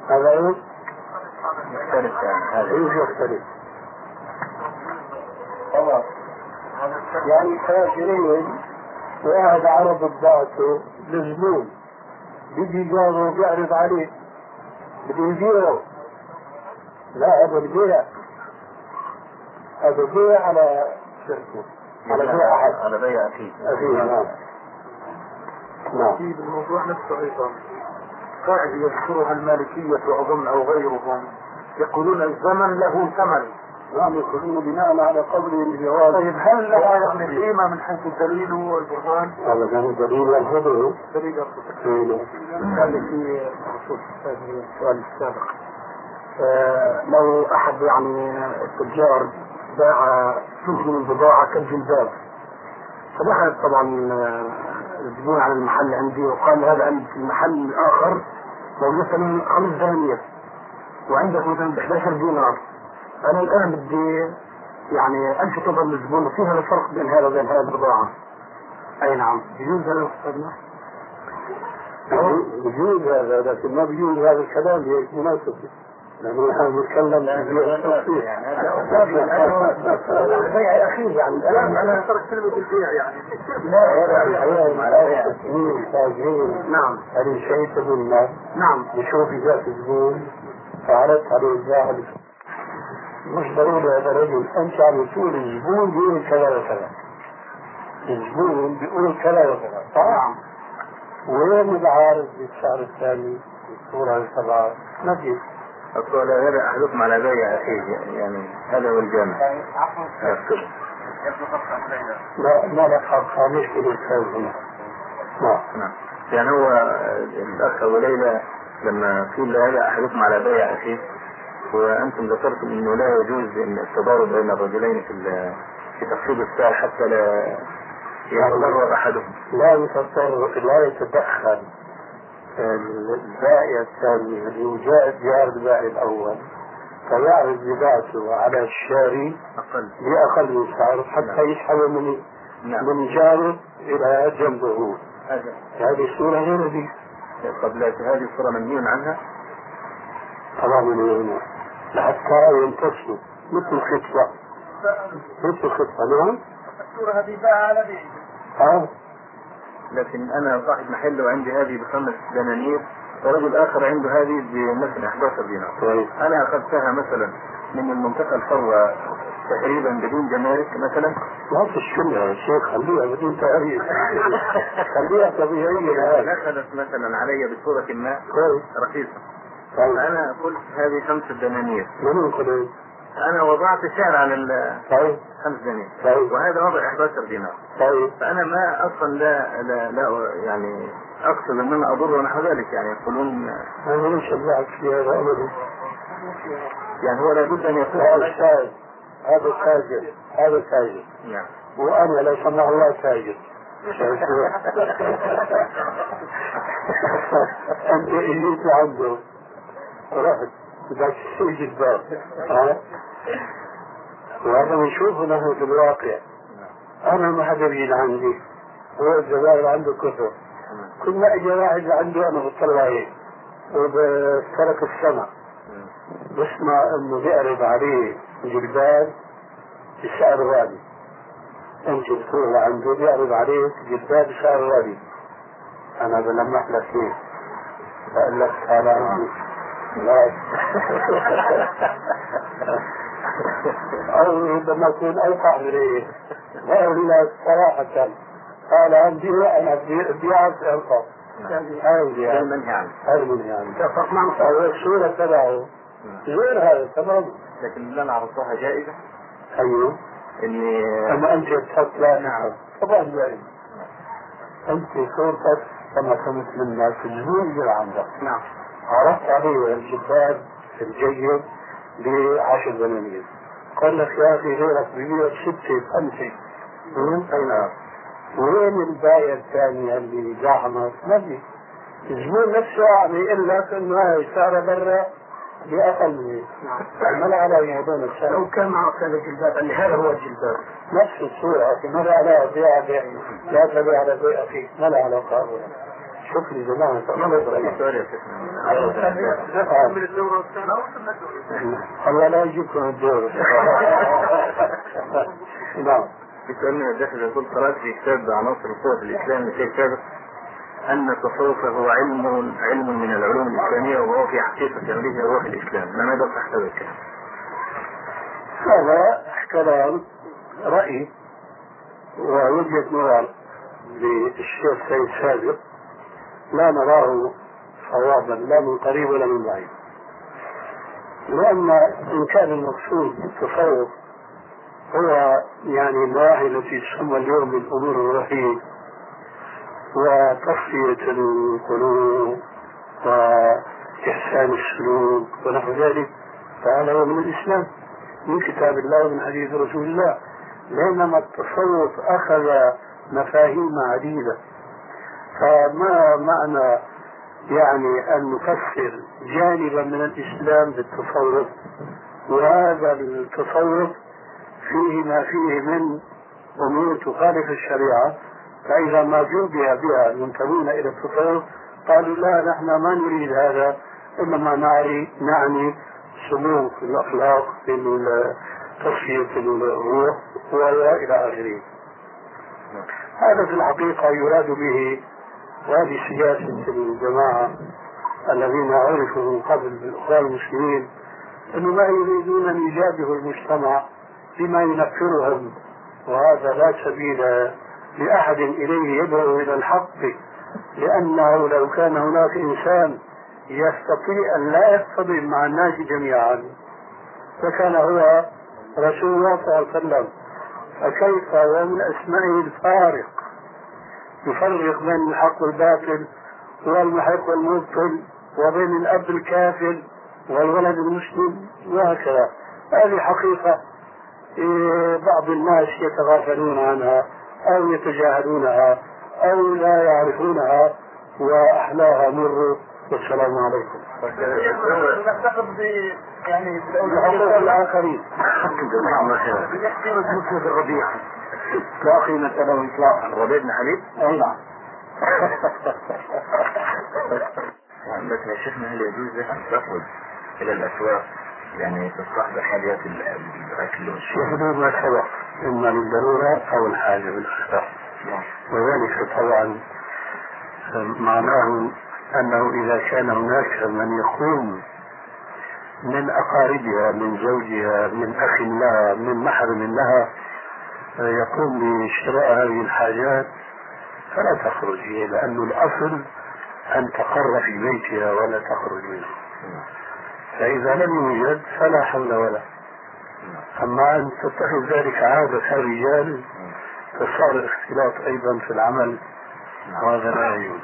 هذا إيه؟ يختلف يعني هذا. إيش يختلف؟ خلاص يعني تاجرين واحد عرض بضاعته للزبون. بيجي جاره بيعرض عليه. بده يبيعه. لا هذا البيع. هذا بيع على شركه. على بيع. احد على بيع أكيد. أخيه نعم. نعم. في الموضوع نفسه أيضا قاعدة يذكرها المالكية وأظن أو غيرهم. يقولون الزمن له ثمن. نعم يقولون بناء على قولهم بجواز طيب هل لها قيمة من حيث الدليل والبرهان؟ هذا كان دليل ينفذه دليل. قال في السؤال السابق. آه، لو أحد يعني التجار باع جزء من البضاعه كالجلباب. فدخل طبعا الزبون على المحل عندي وقال هذا عند المحل الآخر موجود مثلا خمس دنانير وعندك مثلا ب 11 دينار. أنا الآن بدي يعني الفت نظر للزبون هذا الفرق بين هذا وبين هذه البضاعة. أي نعم. يجوز هذا يجوز هذا لكن ما بيجوز هذا الكلام هي مناسبة. نحن نتكلم عن التصفيح البيع الاخير يعني أنا ترك كلمة البيع يعني لا الحياة تسجيل تاجرين نعم هذه شيء تقولنا نعم يشوف ذات الزبون فعرضت عليه الزاهد مش ضروري هذا الرجل انت عم تقول الزبون بيقول كذا وكذا الزبون بيقول كذا وكذا؟ نعم وين العارض بالشهر الثاني الصورة السبعة ما في أقول لا يدع أحدكم على بيع أخيه يعني هذا هو الجامع. علينا ما لك حق الأستاذ هنا. نعم نعم. يعني هو الأخ أبو ليلى لما قيل لا يدع أحدكم على بيع أخيه وأنتم ذكرتم أنه لا يجوز أن التضارب بين الرجلين في في تخفيض السعر حتى لا. يتضرر أحدهم. لا يتضرر لا يتدخل. البائع الثاني اللي جاء جار البائع الأول فيعرض بضاعته على الشاري أقل. بأقل من سعر حتى يسحب من نعم. من جاره إلى جنبه. هذا. هذه الصورة غير دي. قبل هذه الصورة منهي عنها؟ طبعا من هنا لحتى ينتصروا مثل خطبة مثل خطبة نعم. الصورة هذه باع على بيع آه. لكن أنا صاحب محل وعندي هذه بخمس دنانير ورجل آخر عنده هذه بمثلا 11 دينار طيب. أنا أخذتها مثلا من المنطقة الحرة تقريبا بدون جمارك مثلا. لا تشكلها يا شيخ خليها بدون تعريف خليها طبيعية دخلت مثلا علي بصورة ما كويس رخيصة. طيب. أنا قلت هذه خمسة دنانير. أنا وضعت سعر على طيب. دنانير. طيب. وهذا وضع 11 دينار. طيب. فأنا ما أصلا لا لا, لا يعني أقصد أن أنا أضر ونحو ذلك يعني يقولون أنا ليش أبلعك في هذا أبدا يعني هو لابد أن يكون هذا التاج هذا تاجر هذا تاجر نعم. وأنا لو سمح الله تاجر أنت اللي عنده رحت. ها وهذا بنشوفه نحن في الواقع أنا ما حدا بيجي عندي هو الجزائر عنده كتب كل ما اجى واحد عنده أنا بطلع هيك وبترك السمع بسمع انه بيعرض عليه جلباب بسعر غالي انت بتروح لعنده بيعرض عليك جلباب بسعر غالي أنا بلمح لك إيه بقول لك أنا عندي أو ربما من إيه بقول لك صراحة قال أنا بيعرف اوقع هاي ده يعني المنهي عنه هاي من يعني اتفق معك الصورة تبعه غير هذا تمام لكن اللي أنا عرضتها جائزه أيوه اني اما انت تحط لا نعم طبعا جائز انت صورتك كما كنت في الزوج عندك نعم عرضت عليه الجبال الجيد بعشر دنانير قال لك يا أخي غيرك ببيع ستة خمسة. اي نعم وين البايع الثاني اللي زعمت ما في الزبون نفسه عم يقول لك إنه هاي سعرها برا بأقل من هيك. عمل على موضوع السعر لو كان معك هذا الجلباب اللي هذا هو الجلباب نفس الصورة لكن ما لها علاقة بيع بيع لا تبيع على بيع أخيك ما لها علاقة شوف لي زمان الله لا يجيبكم الدور. نعم. من الداخل يقول قرأت في كتاب عناصر القوة في الإسلام لشيخ سابق أن التصوف هو علم علم من العلوم الإسلامية وهو في حقيقة أمره وهو في الإسلام. لماذا تحتوي الكلام؟ هذا كلام رأي ووجهة نظر للشيخ سيد سابق. لا نراه صوابا لا من قريب ولا من بعيد. لأن إن كان المقصود بالتصوف هو يعني النواحي التي تسمى اليوم بالأمور الروحية وتصفية القلوب وإحسان السلوك ونحو ذلك فهذا هو من الإسلام من كتاب الله ومن حديث رسول الله. بينما التصوف أخذ مفاهيم عديدة. فما معنى يعني أن نفسر جانبا من الإسلام بالتصوف وهذا التصوف فيه ما فيه من أمور تخالف الشريعة. فإذا ما جوبها بها المنتمون إلى التصوف قالوا لا نحن ما نريد هذا إنما نعني نعني سلوك الأخلاق في تصفية الروح وإلى آخره. هذا في الحقيقة يراد به وهذه سياسة الجماعة الذين عرفوا من قبل بالإخوان المسلمين أنه ما يريدون أن يجابهوا المجتمع بما ينفرهم وهذا لا سبيل لأحد إليه يدعو إلى الحق لأنه لو كان هناك إنسان يستطيع أن لا يصطدم مع الناس جميعا فكان هو رسول الله صلى الله عليه وسلم فكيف ومن أسمائه الفارق؟ يفرق بين الحق والباطل والمحق والمبطل وبين الأب الكافر والولد المسلم وهكذا. هذه حقيقة إيه، بعض الناس يتغافلون عنها أو يتجاهلونها أو لا يعرفونها وأحلاها مر. والسلام عليكم. نعتقد يعني بحقوق بيحكي مسلم الربيع لا قيمة له إطلاقا. الربيع بن حبيب أي نعم. لكن يا شيخنا هل يجوز لك أن تخرج إلى الأسواق يعني تصطحب حاجات الأكل في والشرب حدود ما سبق إما للضرورة أو الحاجة بالأخطاء. وذلك طبعا معناه أنه إذا كان هناك من يقوم من أقاربها من زوجها من أخ لها من محرم لها يقوم بشراء هذه الحاجات فلا تخرج هي لأن الأصل أن تقر في بيتها ولا تخرج منه. فإذا لم يوجد فلا حول ولا. أما أن تتخذ ذلك عادة الرجال فصار الاختلاط أيضا في العمل وهذا لا يجوز.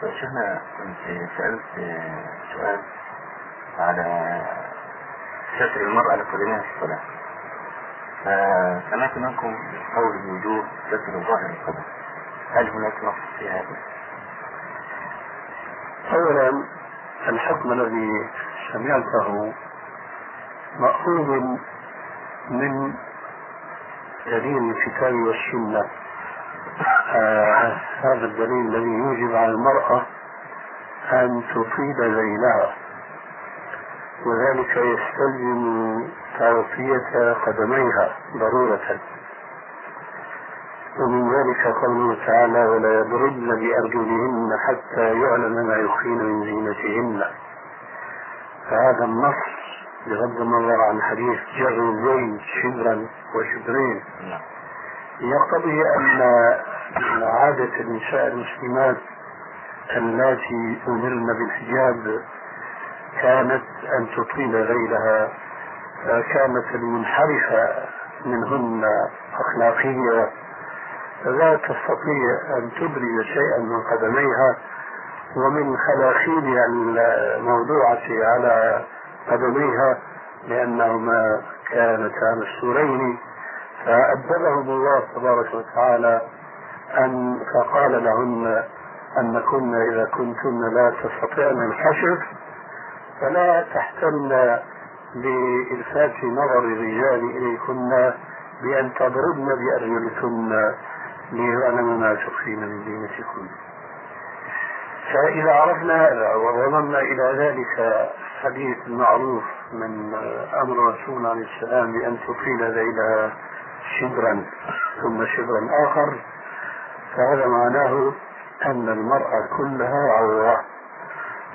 شيخنا كنت سألت سؤال على ستر المرأة لقدمها في الصلاة. فسمعت منكم قول بوجوب ستر ظاهر القدم هل هناك نص في هذا؟ أولا الحكم الذي سمعته مأخوذ من دليل الكتاب والسنة. آه هذا الدليل الذي يوجب على المرأة أن تطيل ذيلها وذلك يستلزم تغطية قدميها ضرورة. ومن ذلك قوله تعالى ولا يضربن بأرجلهن حتى يعلم ما يخفين من زينتهن فهذا النص بغض النظر عن حديث جر الزين شبرا وشبرين. يقتضي أن عادة النساء المسلمات اللاتي أمرن بالحجاب كانت أن تطيل ليلها كانت المنحرفة منهن أخلاقية. لا تستطيع أن تبرز شيئا من قدميها ومن خلاخيل الموضوعة على قدميها لأنهما كانتا مستورين فأدبهم الله تبارك وتعالى أن فقال لهن أنكن إذا كنتن لا تستطيعن الحشر فلا تحتمن بإلفات نظر الرجال إليكن بأن تضربن بأرجلكن ليعلم ما تخفين من دينتكن فإذا عرفنا هذا وضممنا إلى ذلك حديث المعروف من أمر الرسول عليه السلام بأن تطيل ذيلها شبرا ثم شبرا آخر فهذا معناه أن المرأة كلها عورة.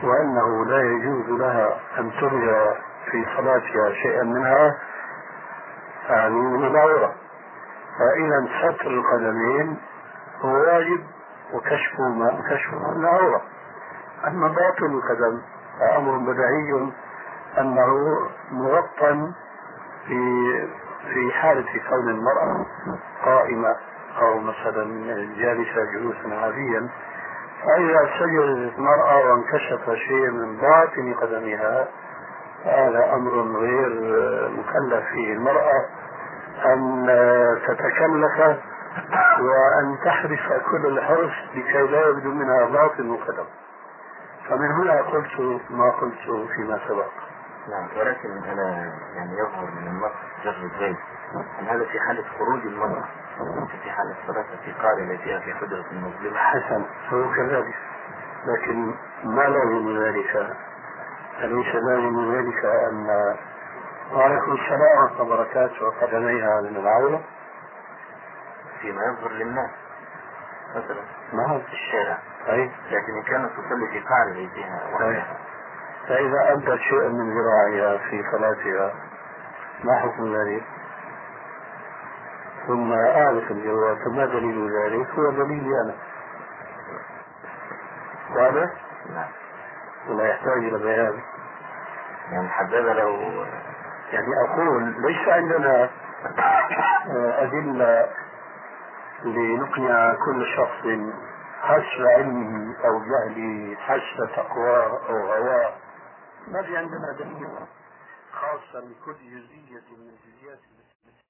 وأنه لا يجوز لها أن ترجع في صلاتها شيئا منها يعني من العورة فإذا ستر القدمين هو واجب وكشف ما كشف العورة أما باطن القدم فأمر بديهي أنه مغطى في في حالة كون المرأة قائمة أو مثلا جالسة جلوسا عاديا فإذا سجدت المرأة وانكشف شيء من باطن قدمها هذا أمر غير مكلف فيه. المرأة أن تتكلف وأن تحرص كل الحرص لكي لا يبدو منها باطن القدم فمن هنا قلت ما قلت فيما سبق. نعم ولكن أنا يعني يظهر من المرأة جر الزيت هذا في حالة خروج المرأة. في حالة صلاة في قارنة فيها في حجرة المظلمة حسن هو كذلك. لكن ما لازم ذلك؟ أليس لازم ذلك أن ورحمة الله وبركاته وقدميها من العورة فيما يظهر للناس مثلا نعم في الشارع. طيب لكن إن كانت تصلي في قاع بيتها وحدها فإذا أبدت شيئا من ذراعها في صلاتها ما حكم ذلك؟ ثم أعرف الجواب فما دليل ذلك؟ هو دليلي أنا واضح؟ نعم ولا يحتاج إلى بيان يعني حبذا لو يعني أقول ليس عندنا آه، أدلة لنقنع كل شخص حسب علمه أو جهله حسب تقواه أو هواه ما في عندنا دليل خاصة لكل جزئية من